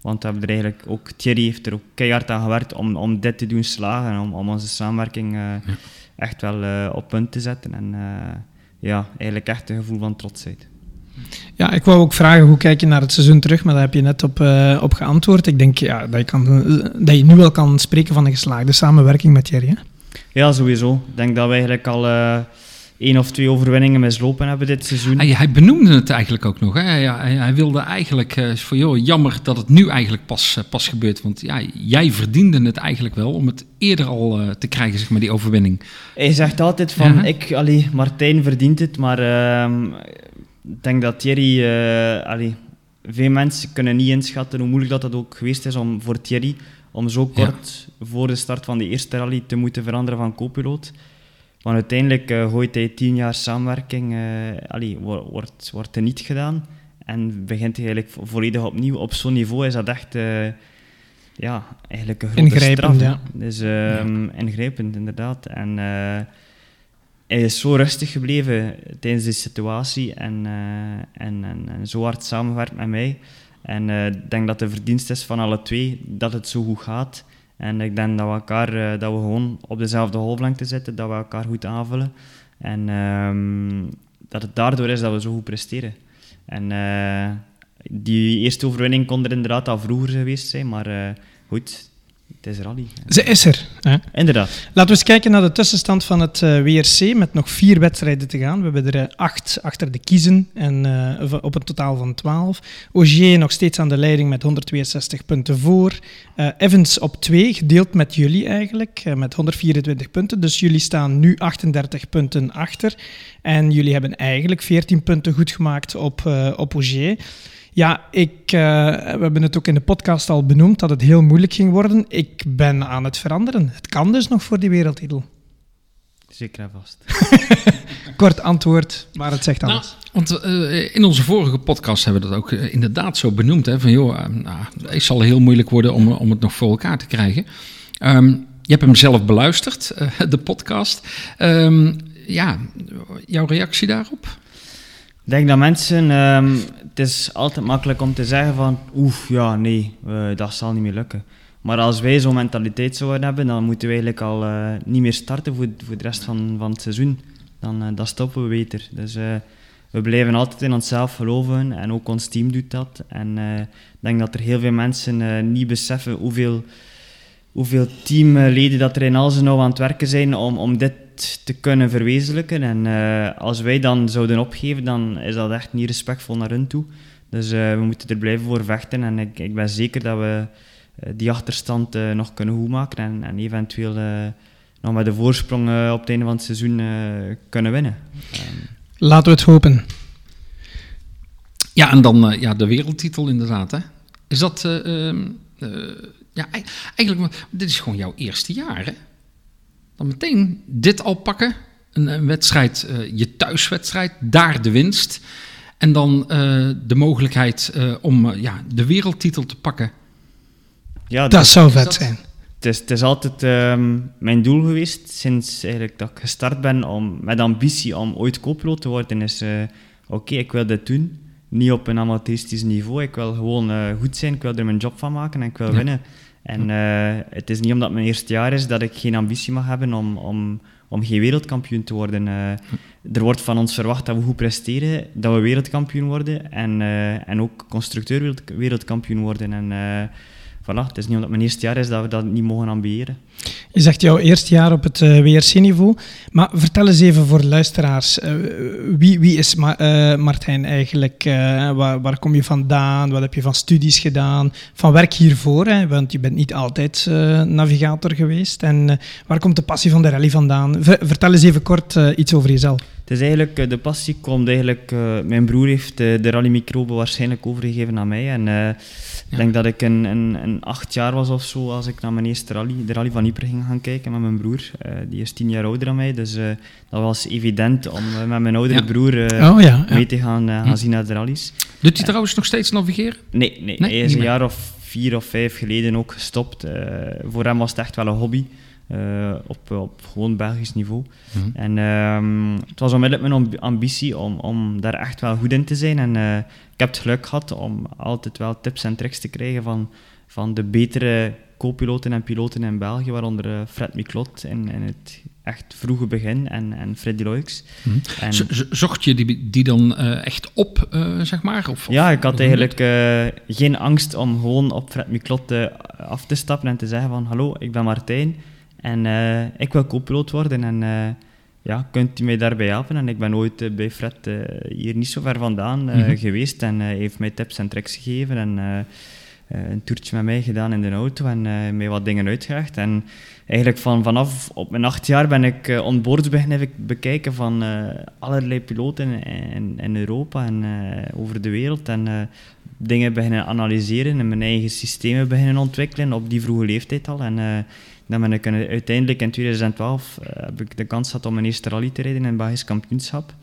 A: want we hebben er eigenlijk ook, Thierry heeft er ook keihard aan gewerkt om, om dit te doen slagen. Om, om onze samenwerking eh, echt wel eh, op punt te zetten. En eh, ja, eigenlijk echt een gevoel van trotsheid.
D: Ja, ik wou ook vragen, hoe kijk je naar het seizoen terug? Maar daar heb je net op, eh, op geantwoord. Ik denk ja, dat, je kan, dat je nu wel kan spreken van een geslaagde samenwerking met Thierry. Hè?
A: Ja, sowieso. Ik denk dat we eigenlijk al eh één of twee overwinningen mislopen hebben dit seizoen.
E: Hij, hij benoemde het eigenlijk ook nog. Hè? Ja, hij, hij wilde eigenlijk eh, van, joh, jammer dat het nu eigenlijk pas, eh, pas gebeurt. Want ja, jij verdiende het eigenlijk wel om het eerder al te krijgen, zeg maar, die overwinning.
A: Hij zegt altijd van, ik, allee, Martijn verdient het, maar ehm, ik denk dat Thierry, allee, veel mensen kunnen niet inschatten hoe moeilijk dat, dat ook geweest is om, voor Thierry om zo
E: Ja.
A: kort voor de start van de eerste rally te moeten veranderen van co-piloot. Want uiteindelijk eh, gooit hij tien jaar samenwerking, eh allee, wo- wordt, wordt er niet gedaan. En begint hij eigenlijk vo- volledig opnieuw. Op zo'n niveau is dat echt eh, ja, eigenlijk een grote
D: Ingrijpend,
A: straf.
D: ja.
A: Dus ehm, ingrijpend, inderdaad. En hij is zo rustig gebleven tijdens die situatie en, en, en, en zo hard samenwerkt met mij. En eh, ik denk dat de verdienst is van alle twee dat het zo goed gaat. En ik denk dat we, elkaar, eh, dat we gewoon op dezelfde golflengte zitten, dat we elkaar goed aanvullen. En ehm, dat het daardoor is dat we zo goed presteren. En eh, die eerste overwinning kon er inderdaad al vroeger geweest zijn, maar goed, het is rally.
D: Ze is er. Hè?
A: Inderdaad.
D: Laten we eens kijken naar de tussenstand van het eh, WRC met nog vier wedstrijden te gaan. We hebben er eh, acht achter de kiezen en eh, op een totaal van 12. Ogier nog steeds aan de leiding met 162 punten voor. Evans op 2, gedeeld met jullie eigenlijk, met 124 punten. Dus jullie staan nu 38 punten achter. En jullie hebben eigenlijk 14 punten goed gemaakt op, op Ogier. Ja, ik, eh, we hebben het ook in de podcast al benoemd dat het heel moeilijk ging worden. Ik ben aan het veranderen. Het kan dus nog voor die wereldtitel.
A: Zeker en vast.
D: Kort antwoord, maar het zegt
E: Nou,
D: alles.
E: want eh, in onze vorige podcast hebben we dat ook eh, inderdaad zo benoemd. Hè, van joh, nou, het zal heel moeilijk worden om, om het nog voor elkaar te krijgen. Ehm, je hebt hem zelf beluisterd, de podcast. Ehm, ja, jouw reactie daarop?
A: Denk dat mensen, ehm, het is altijd makkelijk om te zeggen van, oef, ja, nee, eh, dat zal niet meer lukken. Maar als wij zo'n mentaliteit zouden hebben, dan moeten we eigenlijk al eh, niet meer starten voor, voor de rest van, van het seizoen. Dan, eh, stoppen we beter. Dus we blijven altijd in onszelf geloven en ook ons team doet dat. En ik denk dat er heel veel mensen niet beseffen hoeveel, hoeveel teamleden dat er in al zijn nou aan het werken zijn om, om dit te kunnen verwezenlijken. En eh, als wij dan zouden opgeven, dan is dat echt niet respectvol naar hun toe. Dus eh, we moeten er blijven voor vechten. En ik, ik ben zeker dat we eh, die achterstand eh, nog kunnen goedmaken en, en eventueel eh, nog met de voorsprong op het einde van het seizoen eh, kunnen winnen. Ehm,
D: Laten we het hopen.
E: Ja, en dan eh, ja, de wereldtitel inderdaad. Hè? Is dat... eh, ehm, eh, ja, ei- eigenlijk, dit is gewoon jouw eerste jaar, hè? Dan meteen dit al pakken. Een, een wedstrijd, eh, je thuiswedstrijd, daar de winst. En dan eh, de mogelijkheid eh, om ja, de wereldtitel te pakken.
A: ja,
D: Dat zou vet
E: dat-
D: zijn.
A: het, is, het is altijd ehm, mijn doel geweest sinds eigenlijk dat ik gestart ben om, met ambitie om ooit co-piloot te worden. Is eh, oké, ik wil dit doen. Niet op een amateuristisch niveau. Ik wil gewoon eh, goed zijn. Ik wil er mijn job van maken en ik wil
E: Ja.
A: winnen. En eh, het is niet omdat mijn eerste jaar is dat ik geen ambitie mag hebben om, om, om geen wereldkampioen te worden. Eh, er wordt van ons verwacht dat we goed presteren, dat we wereldkampioen worden en, eh, en ook constructeur wereld- wereldkampioen worden. En voilà, het is niet omdat mijn eerste jaar is dat we dat niet mogen ambiëren.
D: Je zegt jouw eerste jaar op het eh, WRC-niveau. Maar vertel eens even voor luisteraars. eh, wie, wie is eh, Martijn eigenlijk? Waar, waar kom je vandaan? Wat heb je van studies gedaan? Van werk hiervoor? Hè? Want je bent niet altijd navigator geweest. En waar komt de passie van de rally vandaan? Ver- vertel eens even kort iets over jezelf.
A: Het is eigenlijk, eh, de passie komt eigenlijk, eh, mijn broer heeft eh, de rallymicrobe waarschijnlijk overgegeven aan mij. En ik denk dat ik een, een, een acht jaar was of zo als ik naar mijn eerste rally, de rally van Ypres ging gaan kijken met mijn broer. Die is tien jaar ouder dan mij, dus dat was evident om met mijn oudere
E: Ja.
A: broer
D: oh ja.
A: mee te gaan, gaan
E: Hm.
A: zien naar de rallies.
E: Doet hij trouwens nog steeds navigeren?
A: Nee, nee,
E: Nee,
A: hij is een jaar of vier of vijf geleden ook gestopt. Voor hem was het echt wel een hobby. Eh, op, op gewoon Belgisch niveau.
E: Mhm.
A: En ehm, het was onmiddellijk mijn amb- ambitie om, om daar echt wel goed in te zijn. En eh, ik heb het geluk gehad om altijd wel tips en tricks te krijgen van, van de betere co-piloten en piloten in België, waaronder eh, Fred Miklot in, in het echt vroege begin en, en Freddy Loix.
E: Mhm. Zocht je die, die dan echt op, zeg maar? Of,
A: Ja, ik had eigenlijk geen angst om gewoon op Fred Miklot af te stappen en te zeggen van hallo, ik ben Martijn en eh, ik wil co-piloot worden en eh, ja, kunt u mij daarbij helpen? En ik ben ooit eh, bij Fred hier niet zo ver vandaan
E: Mhm.
A: geweest en hij heeft mij tips en tricks gegeven en een toertje met mij gedaan in de auto en mij wat dingen uitgelegd. En eigenlijk van, vanaf op mijn acht jaar ben ik uh, onboards beginnen bekijken van allerlei piloten in, in Europa en over de wereld. En dingen beginnen analyseren en mijn eigen systemen beginnen ontwikkelen op die vroege leeftijd al. En dan ben ik uiteindelijk in 2012 eh, heb ik de kans gehad om mijn eerste rally te rijden in het Belgisch kampioenschap.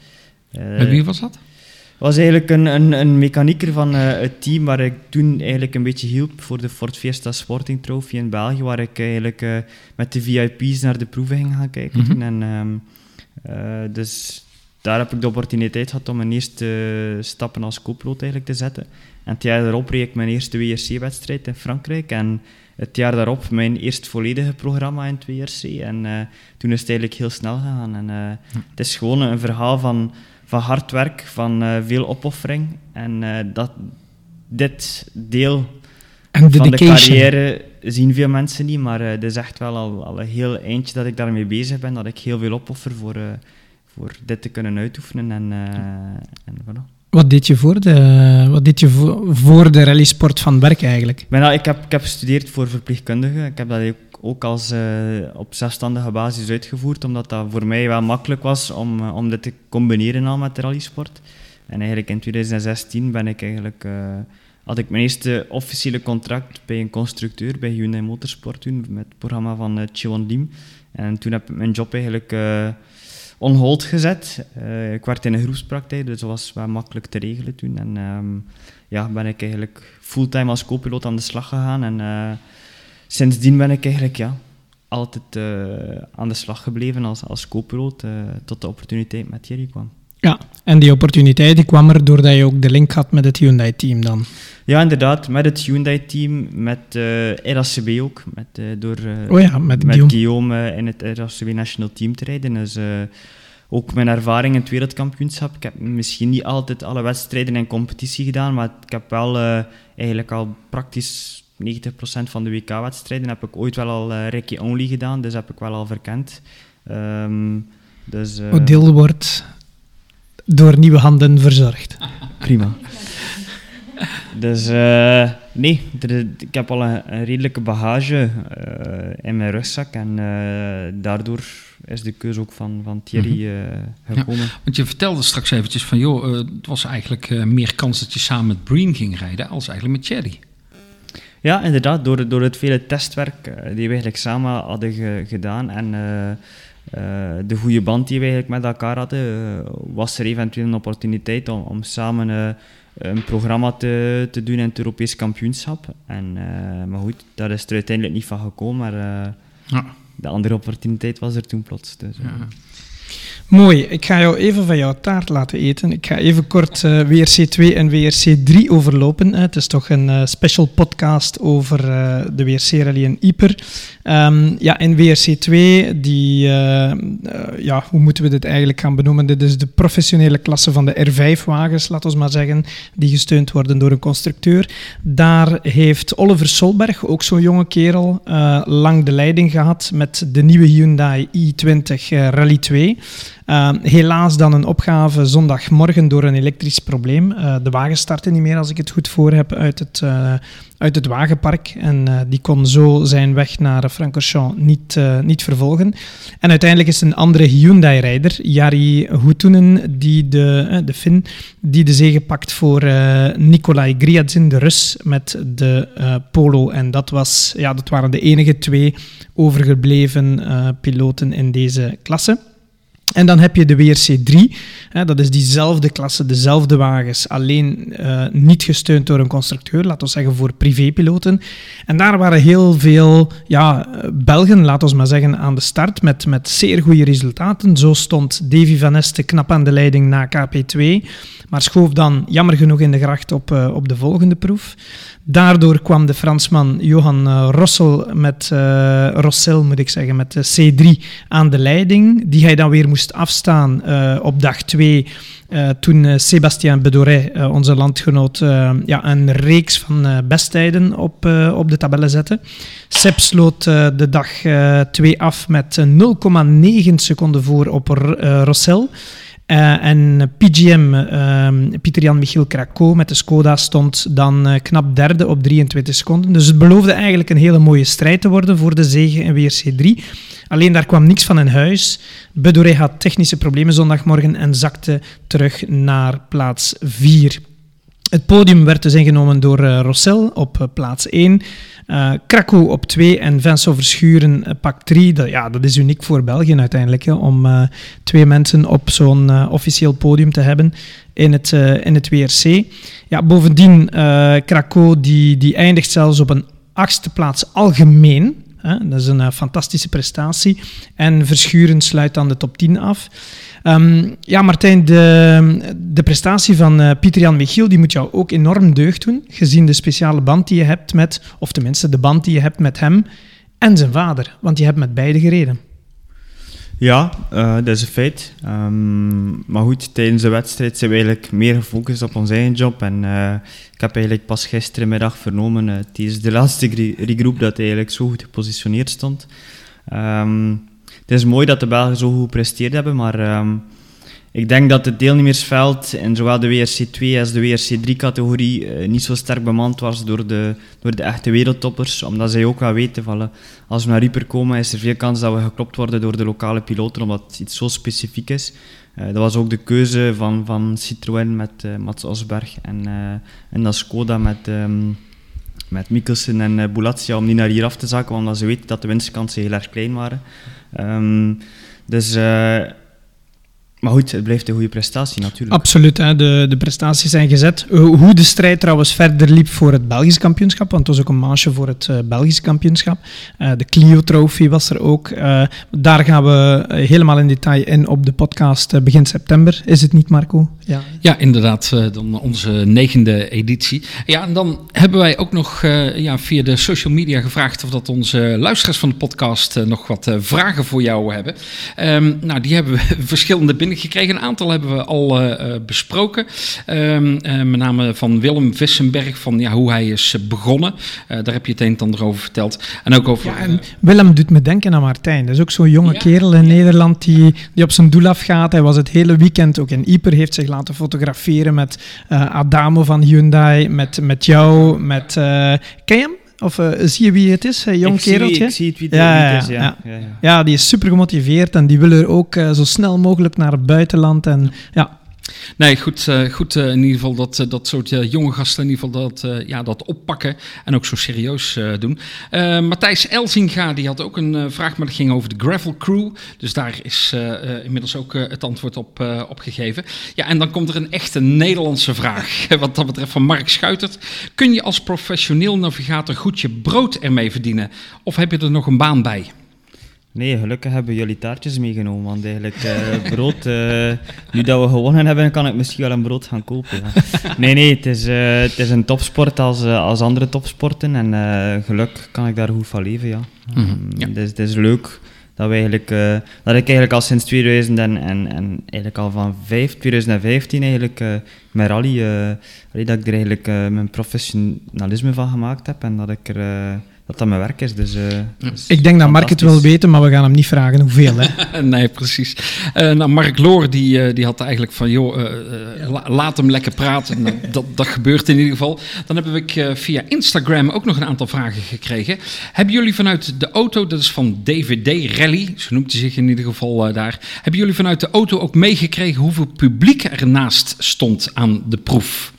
A: Eh,
E: Met wie was dat?
A: was eigenlijk een, een, een mechanieker van eh, het team waar ik toen eigenlijk een beetje hielp voor de Ford Fiesta Sporting Trophy in België, waar ik eigenlijk met de VIP's naar de proeven ging gaan kijken.
E: Mhm.
A: En, ehm, eh, dus daar heb ik de opportuniteit gehad om mijn eerste stappen als co-piloot eigenlijk te zetten. En het jaar daarop reed ik mijn eerste WRC-wedstrijd in Frankrijk. En het jaar daarop mijn eerste volledige programma in het WRC. En eh, toen is het eigenlijk heel snel gegaan. En, eh, Het is gewoon een verhaal van, van hard werk, van eh, veel opoffering. En dat, dit deel van de carrière zien veel mensen niet, maar het is echt wel al, al een heel eindje dat ik daarmee bezig ben, dat ik heel veel opoffer voor, voor dit te kunnen uitoefenen. En, eh, en voilà.
D: Wat deed je voor de, wat deed je voor, de rallysport van werk eigenlijk?
A: Ben al- ik, heb, ik heb gestudeerd voor verpleegkundige. Ik heb dat ook, als, eh, op zelfstandige basis uitgevoerd, omdat dat voor mij wel makkelijk was om, eh, om dit te combineren al met de rallysport. En eigenlijk in 2016 ben ik eigenlijk, eh, had ik mijn eerste officiële contract bij een constructeur, bij Hyundai Motorsport met het programma van Chiwon Lim. En toen heb ik mijn job eigenlijk on hold gezet. ik werd in een groepspraktijk, dus dat was wel makkelijk te regelen toen. En um, ja, ben ik eigenlijk fulltime als co-piloot aan de slag gegaan. En sindsdien ben ik eigenlijk ja, altijd uh, aan de slag gebleven als, als co-piloot tot de opportuniteit met Thierry kwam.
D: Ja, en die opportuniteit kwam er doordat je ook de link had met het Hyundai-team dan?
A: Ja, inderdaad, met het Hyundai-team, met uh, RACB ook, met, door
D: oh ja, met,
A: met Guillaume, in het RACB National Team te rijden. Dus ook mijn ervaring in het wereldkampioenschap. Ik heb misschien niet altijd alle wedstrijden in competitie gedaan, maar ik heb wel eigenlijk al praktisch 90% van de WK-wedstrijden heb ik ooit wel al uh, Ricky Only gedaan, dus heb ik wel al verkend. Um, dus, uh,
D: deel wordt door nieuwe handen verzorgd.
A: Prima. Dus uh, nee, ik heb al een, een redelijke bagage in mijn rugzak en daardoor is de keuze ook van, van Thierry uh, gekomen. Ja,
E: want je vertelde straks eventjes van, joh, uh, het was eigenlijk uh, meer kans dat je samen met Breen ging rijden als eigenlijk met Thierry.
A: Ja, inderdaad. Door, door het vele testwerk uh, die we eigenlijk samen hadden ge, gedaan en uh, uh, de goede band die we eigenlijk met elkaar hadden, was er eventueel een opportuniteit om, om samen een programma te, te doen in het Europees kampioenschap. En, maar goed, daar is er uiteindelijk niet van gekomen, maar ja. de andere opportuniteit was er toen plots. Dus, ja.
D: Mooi, ik ga jou even van jouw taart laten eten. Ik ga even kort uh, WRC2 en WRC3 overlopen. Het is toch een uh, special podcast over uh, de WRC-rally in Yper. Um, ja, in WRC2, die, ja, hoe moeten we dit eigenlijk gaan benoemen? Dit is de professionele klasse van de R5-wagens, laten we maar zeggen, die gesteund worden door een constructeur. Daar heeft Oliver Solberg, ook zo'n jonge kerel, lang de leiding gehad met de nieuwe Hyundai i20 Rally 2. Uh, helaas dan een opgave zondagmorgen door een elektrisch probleem. Uh, de wagen startte niet meer, als ik het goed voor heb, uit het, uh, uit het wagenpark. En die kon zo zijn weg naar Francorchamps niet, niet vervolgen. En uiteindelijk is een andere Hyundai-rijder, Jari Hutunen, die de, de Fin, die de zege pakt voor Nikolai Griadzin, de Rus, met de Polo. En dat, was, ja, dat waren de enige twee overgebleven piloten in deze klasse. En dan heb je de WRC3, hè, dat is diezelfde klasse, dezelfde wagens, alleen uh, niet gesteund door een constructeur, laten we zeggen voor privépiloten. En daar waren heel veel ja, Belgen, laten we maar zeggen, aan de start met, met zeer goede resultaten. Zo stond Davy Van Este knap aan de leiding na KP2, maar schoof dan jammer genoeg in de gracht op, uh, op de volgende proef. Daardoor kwam de Fransman Johan uh, Rossel met, uh, Rossel, moet ik zeggen, met de C3 aan de leiding, die hij dan weer moest afstaan op dag 2. Uh, toen Sébastien Bedoret, onze landgenoot, ja, een reeks van besttijden op, op de tabellen zette. Seb sloot de dag 2 af met 0,9 seconden voor op Rossel. Uh, en PGM, uh, Pieter-Jan Michiel Krakko met de Skoda, stond dan uh, knap derde op 23 seconden. Dus het beloofde eigenlijk een hele mooie strijd te worden voor de zege in WRC3. Alleen daar kwam niks van in huis. Bedoré had technische problemen zondagmorgen en zakte terug naar plaats 4. Het podium werd dus ingenomen door uh, Rossel op uh, plaats 1, uh, Krakow op 2 en Vincent Verschuren pak 3. Dat, ja, dat is uniek voor België uiteindelijk, om twee mensen op zo'n officieel podium te hebben in het, in het WRC. Ja, bovendien, Krakow die, die eindigt zelfs op een achtste plaats algemeen. Dat is een fantastische prestatie. En Verschuren sluit dan de top 10 af. Um, ja, Martijn, de, de prestatie van uh, Pieter-Jan Michiel die moet jou ook enorm deugd doen, gezien de speciale band die je hebt met, of tenminste de band die je hebt met hem en zijn vader, want je hebt met beide gereden.
A: Ja, uh, dat is een feit. Um, maar goed, tijdens de wedstrijd zijn we eigenlijk meer gefocust op ons eigen job. En uh, ik heb eigenlijk pas gisterenmiddag vernomen, uh, tijdens de laatste regroep, dat eigenlijk zo goed gepositioneerd stond. Um, het is mooi dat de Belgen zo goed gepresteerd hebben, maar um, ik denk dat het deelnemersveld in zowel de WRC2 als de WRC3-categorie uh, niet zo sterk bemand was door de, door de echte wereldtoppers, omdat zij ook wel weten van als we naar Rieper komen is er veel kans dat we geklopt worden door de lokale piloten, omdat het iets zo specifiek is. Eh, dat was ook de keuze van, van Citroën met eh, Mats Osberg en, eh, en dan Skoda met, ehm, met Mikkelsen en Bulatia om die naar hier af te zakken, omdat ze weten dat de winstkansen heel erg klein waren. Ehm, dus, eh, maar goed, het blijft een goede prestatie natuurlijk.
D: Absoluut, hè. De, de prestaties zijn gezet. Eh, Hoe de strijd trouwens verder liep voor het Belgisch kampioenschap, want het was ook een manche voor het eh, Belgisch kampioenschap. Eh, de Clio Trophy was er ook. Eh, daar gaan we helemaal in detail in op de podcast begin september. Is het niet, Marco? Ja.
E: Ja, inderdaad, eh, dan onze negende editie. Ja, en dan hebben wij ook nog eh, ja, via de social media gevraagd of dat onze luisteraars van de podcast nog wat eh, vragen voor jou hebben. Ehm, nou, die hebben we verschillende binnengekregen. Een aantal hebben we al eh, eh, besproken. Ehm, eh, met name van Willem Vissenberg, van ja, hoe hij is begonnen. Daar heb je het een en ander over verteld. En ook over...
D: Ja, en Willem doet me denken aan Martijn. Dat is ook zo'n jonge
E: Ja.
D: kerel in Nederland die, die op zijn doel afgaat. Hij was het hele weekend ook in Ieper, heeft zich laten fotograferen met Adamo van Hyundai, met, met jou, met... ken je hem? Of eh, zie je wie het is, een jong
A: ik zie
D: kereltje?
A: ik zie het wie,
D: Ja,
A: wie
D: ja,
A: het is, ja.
D: ja.
A: Ja, ja.
D: Ja, die is super gemotiveerd en die wil er ook eh, zo snel mogelijk naar het buitenland. En ja,
E: Nee, goed, eh, goed eh, in ieder geval dat, eh, dat soort jonge gasten in ieder geval dat, ja, dat oppakken en ook zo serieus doen. Matthijs Elzinga die had ook een vraag, maar dat ging over de Gravel Crew. Dus daar is inmiddels ook het antwoord op, op gegeven. Ja, en dan komt er een echte Nederlandse vraag, wat dat betreft van Mark Schuitert. Kun je als professioneel navigator goed je brood ermee verdienen? Of heb je er nog een baan bij?
A: Nee, gelukkig hebben jullie taartjes meegenomen, want eigenlijk eh, brood, eh, nu dat we gewonnen hebben, kan ik misschien wel een brood gaan kopen. ja. Nee, nee, het is, eh, het is een topsport als, als andere topsporten en gelukkig kan ik daar goed van leven, ja.
E: Mhm,
A: Ehm,
E: ja.
A: Het, is, het is leuk dat, we eigenlijk, dat ik eigenlijk al sinds 2000 en, en, en eigenlijk al van 5, 2015 eigenlijk met rally, allee, dat ik er eigenlijk mijn professionalisme van gemaakt heb en dat ik er... dat dat mijn werk is, dus... eh, is
D: ik denk dat Mark het wil weten, maar we gaan hem niet vragen hoeveel. Hè.
E: nee, precies. Eh, nou, Mark Loor die, eh, die had eigenlijk van, joh, la- laat hem lekker praten. Nou, dat, dat gebeurt in ieder geval. Dan hebben we eh, via Instagram ook nog een aantal vragen gekregen. Hebben jullie vanuit de auto, dat is van DVD Rally, zo noemt hij zich in ieder geval daar. Hebben jullie vanuit de auto ook meegekregen hoeveel publiek ernaast stond aan de proef?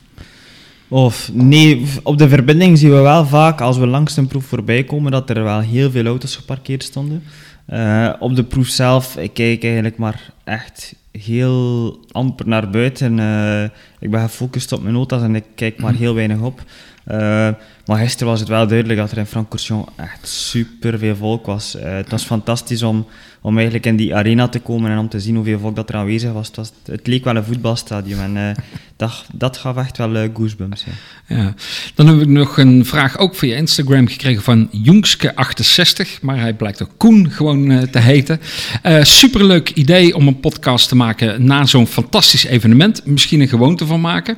A: Of nee, op de verbinding zien we wel vaak als we langs een proef voorbij komen dat er wel heel veel auto's geparkeerd stonden. Eh, op de proef zelf, ik kijk eigenlijk maar echt heel amper naar buiten. Eh, ik ben gefocust op mijn notas en ik kijk maar heel weinig op. Eh, maar gisteren was het wel duidelijk dat er in Francorchamps echt super veel volk was. Eh, het was fantastisch om, om eigenlijk in die arena te komen en om te zien hoeveel volk dat er aanwezig was. Het, leek wel een voetbalstadion en eh, dat, dat gaf echt wel eh, goosebumps. Ja.
E: Dan hebben we nog een vraag ook via Instagram gekregen van Joenske68, maar hij blijkt ook Koen gewoon te heten. Superleuk idee om een podcast te maken na zo'n fantastisch evenement. Misschien een gewoonte van maken.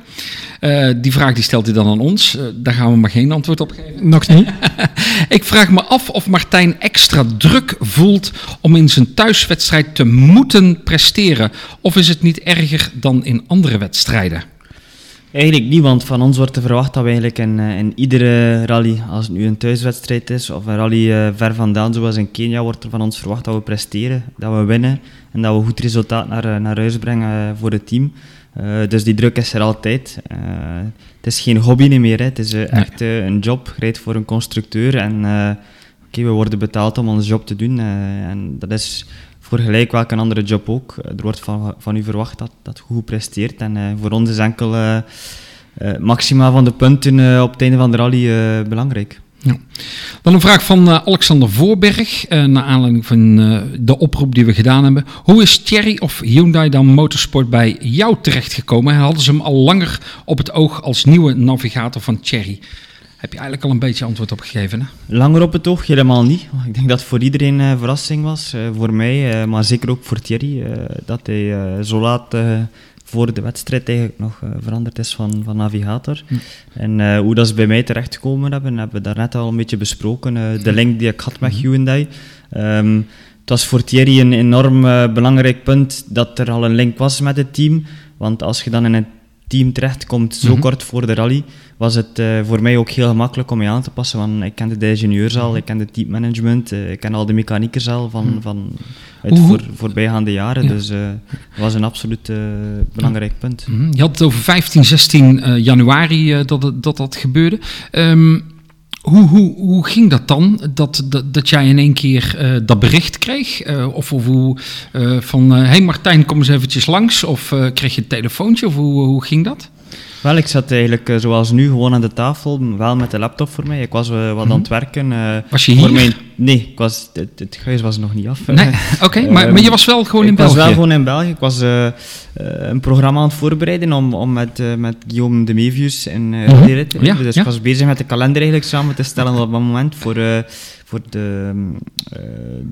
E: Die vraag die stelt hij dan aan ons. Daar gaan we maar geen antwoord op geven.
D: Nog niet.
E: Ik vraag me af of Martijn extra druk voelt om in zijn thuiswedstrijd te moeten presteren. Of is het niet erger dan in andere wedstrijden?
A: Eigenlijk niet, want van ons wordt er verwacht dat we eigenlijk in, eh, in iedere rally, als het nu een thuiswedstrijd is of een rally eh, ver vandaan, zoals in Kenia, wordt er van ons verwacht dat we presteren, dat we winnen en dat we goed resultaat naar, eh, naar huis brengen voor het team. Eh, dus die druk is er altijd. Eh, het is geen hobby meer, hè. het is eh, echt een job. Je rijdt voor een constructeur en oké, we worden betaald om onze job te doen. en dat is voor gelijk welke andere job ook. Er wordt van, van u verwacht dat, dat goed presteert. En voor ons is enkel maxima van de punten op het einde van de rally eh,
E: Dan een vraag van eh, Alexander Voorberg, eh, naar aanleiding van eh, de oproep die we gedaan hebben. Hoe is Thierry of Hyundai dan Motorsport bij jou terechtgekomen? Hadden ze hem al langer op het oog als nieuwe navigator van Thierry? Heb je eigenlijk al een beetje antwoord op gegeven, hè?
A: Langer op het oog, helemaal niet. Ik denk dat het voor iedereen een verrassing was. voor mij, maar zeker ook voor Thierry. dat hij zo laat voor de wedstrijd eigenlijk nog eh, veranderd is van, van navigator. En eh, hoe dat ze bij mij terechtgekomen hebben, hebben we daarnet al een beetje besproken. eh, de link die ik had met Hyundai. Ehm, het was voor Thierry een enorm belangrijk punt dat er al een link was met het team. Want als je dan in een team terechtkomt, zo
E: Mhm.
A: kort voor de rally, was het eh, voor mij ook heel gemakkelijk om je aan te passen. Want ik kende de ingenieurs al, ik kende het teammanagement, eh, ik ken al de mechaniekers al van, van uit voor, voorbijgaande jaren.
E: Ja.
A: Dus eh, het was een absoluut eh, belangrijk punt.
E: Mhm. Je had het over 15, 16 eh, januari eh, dat, dat dat gebeurde. Ehm, hoe, hoe, hoe ging dat dan? Dat, dat, jij in één keer eh, dat bericht kreeg? Eh, of, of hoe eh, van, hé hey Martijn, kom eens eventjes langs. Of kreeg je een telefoontje? Of hoe, hoe ging dat?
A: Wel, ik zat eigenlijk eh, zoals nu gewoon aan de tafel, wel met de laptop voor mij. Ik was eh, wat aan het werken. eh,
E: Was je
A: voor
E: hier?
A: mijn- nee, ik was, het, het huis was nog niet af.
E: Nee, oké. maar, maar je was wel gewoon in
A: ik
E: België?
A: was wel gewoon in België. Ik was een programma aan het voorbereiden om, om met, met Guillaume de Mevius in uh,
E: Mhm.
A: te.
E: Ja,
A: Dus
E: ja.
A: ik was bezig met de kalender eigenlijk samen te stellen op dat moment voor, voor de, eh,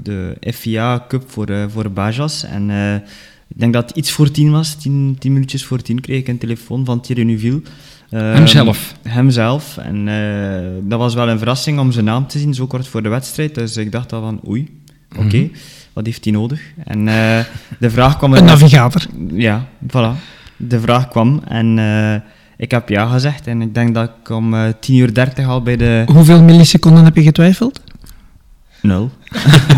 A: de FIA Cup voor, voor Bajas. En ik denk dat het iets voor tien was, tien, tien minuutjes voor tien, kreeg ik een telefoon van Thierry Neuville. Ehm,
E: Hemzelf?
A: Hemzelf. En eh, dat was wel een verrassing om zijn naam te zien, zo kort voor de wedstrijd. Dus ik dacht al van, oei, oké,
E: Mhm.
A: wat heeft hij nodig? En eh, de vraag kwam...
D: Een navigator.
A: Ja, voilà. De vraag kwam en eh, ik heb ja gezegd. En ik denk dat ik om 10 uur 30 al bij de...
D: Hoeveel milliseconden heb je getwijfeld?
A: Nul.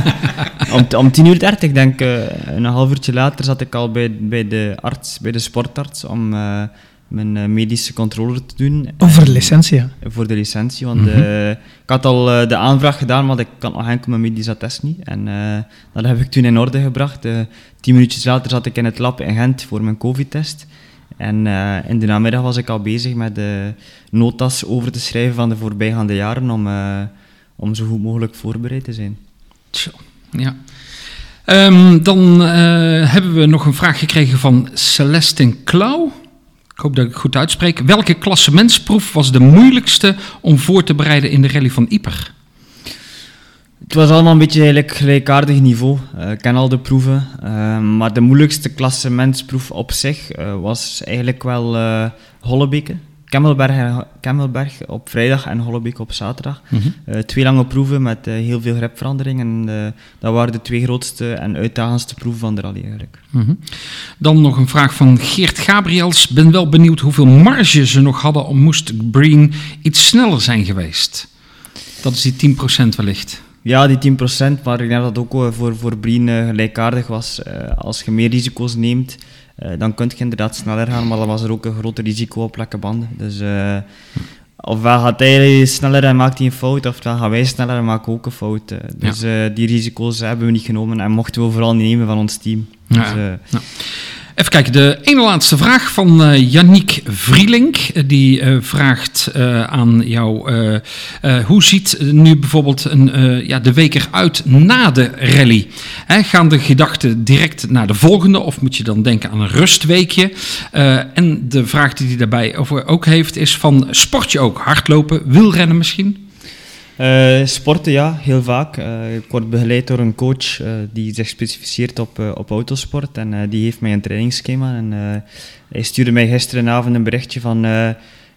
A: om, om 10 uur 30, denk ik, eh, een half uurtje later zat ik al bij, bij de arts, bij de sportarts, om eh, mijn eh, medische controle te doen.
D: Over
A: En-
D: de licentie, ja.
A: Voor de licentie, want
E: Mhm.
A: ik had al de aanvraag gedaan, want ik had nog enkel mijn medisch attest niet. En eh, dat heb ik toen in orde gebracht. Eh, tien minuutjes later zat ik in het lab in Gent voor mijn covid-test. En eh, in de namiddag was ik al bezig met de notas over te schrijven van de voorbijgaande jaren om, eh, om zo goed mogelijk voorbereid te zijn.
E: Tjo, ja. Ehm, dan eh, hebben we nog een vraag gekregen van Celestin Klauw. Ik hoop dat ik het goed uitspreek. Welke klassementsproef was de moeilijkste om voor te bereiden in de rally van Yper?
A: Het was allemaal een beetje eigenlijk gelijkaardig niveau. Eh, ik ken al de proeven. eh, maar de moeilijkste klassementsproef op zich eh, was eigenlijk wel eh Hollebeke. Kemmelberg, Kemmelberg op vrijdag en Hollebeke op zaterdag. Eh, twee lange proeven met eh, heel veel grepveranderingen. En, eh, dat waren de twee grootste en uitdagendste proeven van de rally eigenlijk.
E: Mhm. Dan nog een vraag van Geert Gabriels. Ben wel benieuwd hoeveel marge ze nog hadden om moest Breen iets sneller zijn geweest. Dat is die 10% wellicht.
A: Ja, die 10%, maar ik denk dat het ook voor, voor Breen gelijkaardig was. Als je meer risico's neemt, dan kun je inderdaad sneller gaan, maar dan was er ook een groter risico op lekke banden. Dus eh, ofwel gaat hij sneller en maakt hij een fout, ofwel gaan wij sneller en maken ook een fout. eh. dus eh, die risico's hebben we niet genomen en mochten we vooral niet nemen van ons team.
E: Ja.
A: Dus, eh,
E: Even kijken, de ene laatste vraag van eh Yannick Vrielink. Eh, Die eh, vraagt aan jou, hoe ziet nu bijvoorbeeld een, ja, de week eruit na de rally? Gaan de gedachten direct naar de volgende of moet je dan denken aan een rustweekje? En de vraag die hij daarbij over ook heeft is van, sport je ook hardlopen, wielrennen misschien?
A: Eh, sporten, ja, heel vaak. Eh, ik word begeleid door een coach eh, die zich specificeert op, op autosport. En die heeft mij een trainingsschema. En hij stuurde mij gisterenavond een berichtje van...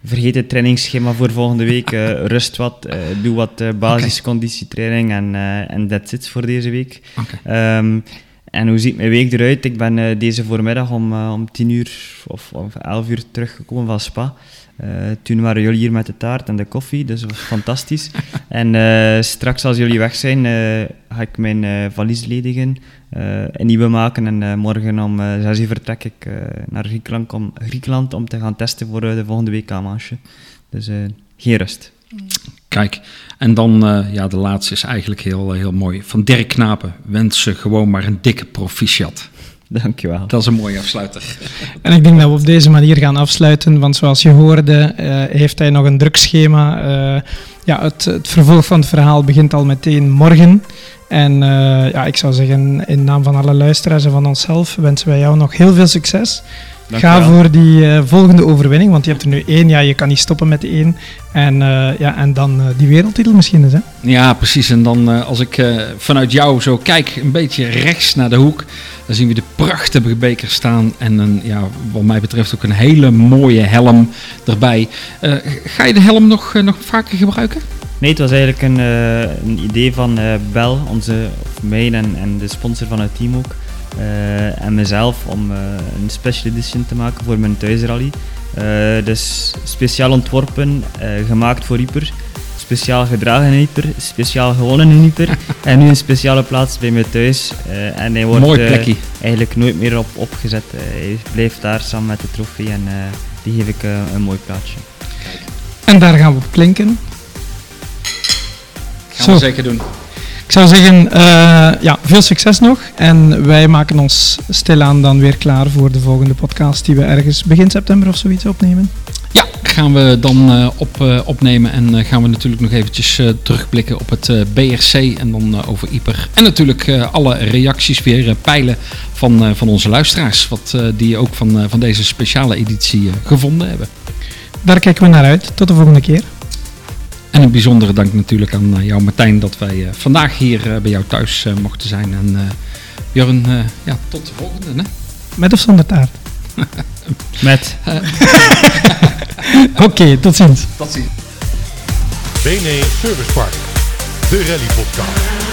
A: vergeet het trainingsschema voor volgende week. rust wat, doe wat basisconditietraining en, en that's it voor deze week. Ehm, en hoe ziet mijn week eruit? Ik ben deze voormiddag om, om 10 uur of, of 11 uur teruggekomen van Spa. Eh, toen waren jullie hier met de taart en de koffie, dus dat was fantastisch. en eh, straks als jullie weg zijn, eh, ga ik mijn valies ledigen, een nieuwe maken en morgen om eh 6 uur vertrek ik naar Griekenland om, Griekenland om te gaan testen voor de volgende WK-manche. Dus geen rust.
E: Kijk, en dan, ja, de laatste is eigenlijk heel, heel mooi. Van Dirk Knapen wensen gewoon maar een dikke proficiat.
A: Dankjewel.
E: Dat is een mooie afsluiter.
D: En ik denk dat we op deze manier gaan afsluiten, want zoals je hoorde, eh, heeft hij nog een druk schema. Eh, ja, het, het vervolg van het verhaal begint al meteen morgen. En eh, ja, ik zou zeggen, in naam van alle luisteraars en van onszelf wensen wij jou nog heel veel succes. Ga voor die eh, volgende overwinning, want je hebt er nu één. Ja, je kan niet stoppen met één. En, eh, ja, en dan eh, die wereldtitel misschien eens. Hè?
E: Ja, precies. En dan eh, als ik eh, vanuit jou zo kijk, een beetje rechts naar de hoek, dan zien we de prachtige beker staan. En een, ja, wat mij betreft ook een hele mooie helm erbij. Eh, ga je de helm nog, nog vaker gebruiken?
A: Nee, het was eigenlijk een, eh, een idee van eh Bel, onze, of mij en, en de sponsor van het team ook. Eh, en mezelf om eh, een special edition te maken voor mijn thuisrally. Eh, dus speciaal ontworpen, eh, gemaakt voor Ieper. speciaal gedragen in Hyper, speciaal gewonnen in Hyper en nu een speciale plaats bij mij thuis. Eh, en hij wordt
E: Mooi plekje.
A: eigenlijk nooit meer op, opgezet. Hij blijft daar samen met de trofee en eh, die geef ik een mooi plaatsje.
D: En daar gaan we op klinken.
E: Gaan
D: Zo.
E: we zeker doen.
D: Ik zou zeggen, eh, ja, veel succes nog. En wij maken ons stilaan dan weer klaar voor de volgende podcast die we ergens begin september of zoiets opnemen.
E: Ja, gaan we dan eh, op, eh, opnemen en gaan we natuurlijk nog eventjes terugblikken op het BRC en dan over Ieper. En natuurlijk alle reacties weer peilen van, van onze luisteraars, wat die ook van, van deze speciale editie gevonden hebben.
D: Daar kijken we naar uit. Tot de volgende keer.
E: En een bijzondere dank natuurlijk aan eh, jou Martijn dat wij eh, vandaag hier eh, bij jou thuis mochten zijn. En eh eh, ja, tot de volgende. Hè?
D: Met of zonder taart.
A: Met
D: Oké, tot ziens.
E: Tot ziens.
B: BNE Service Park, de rally podcast.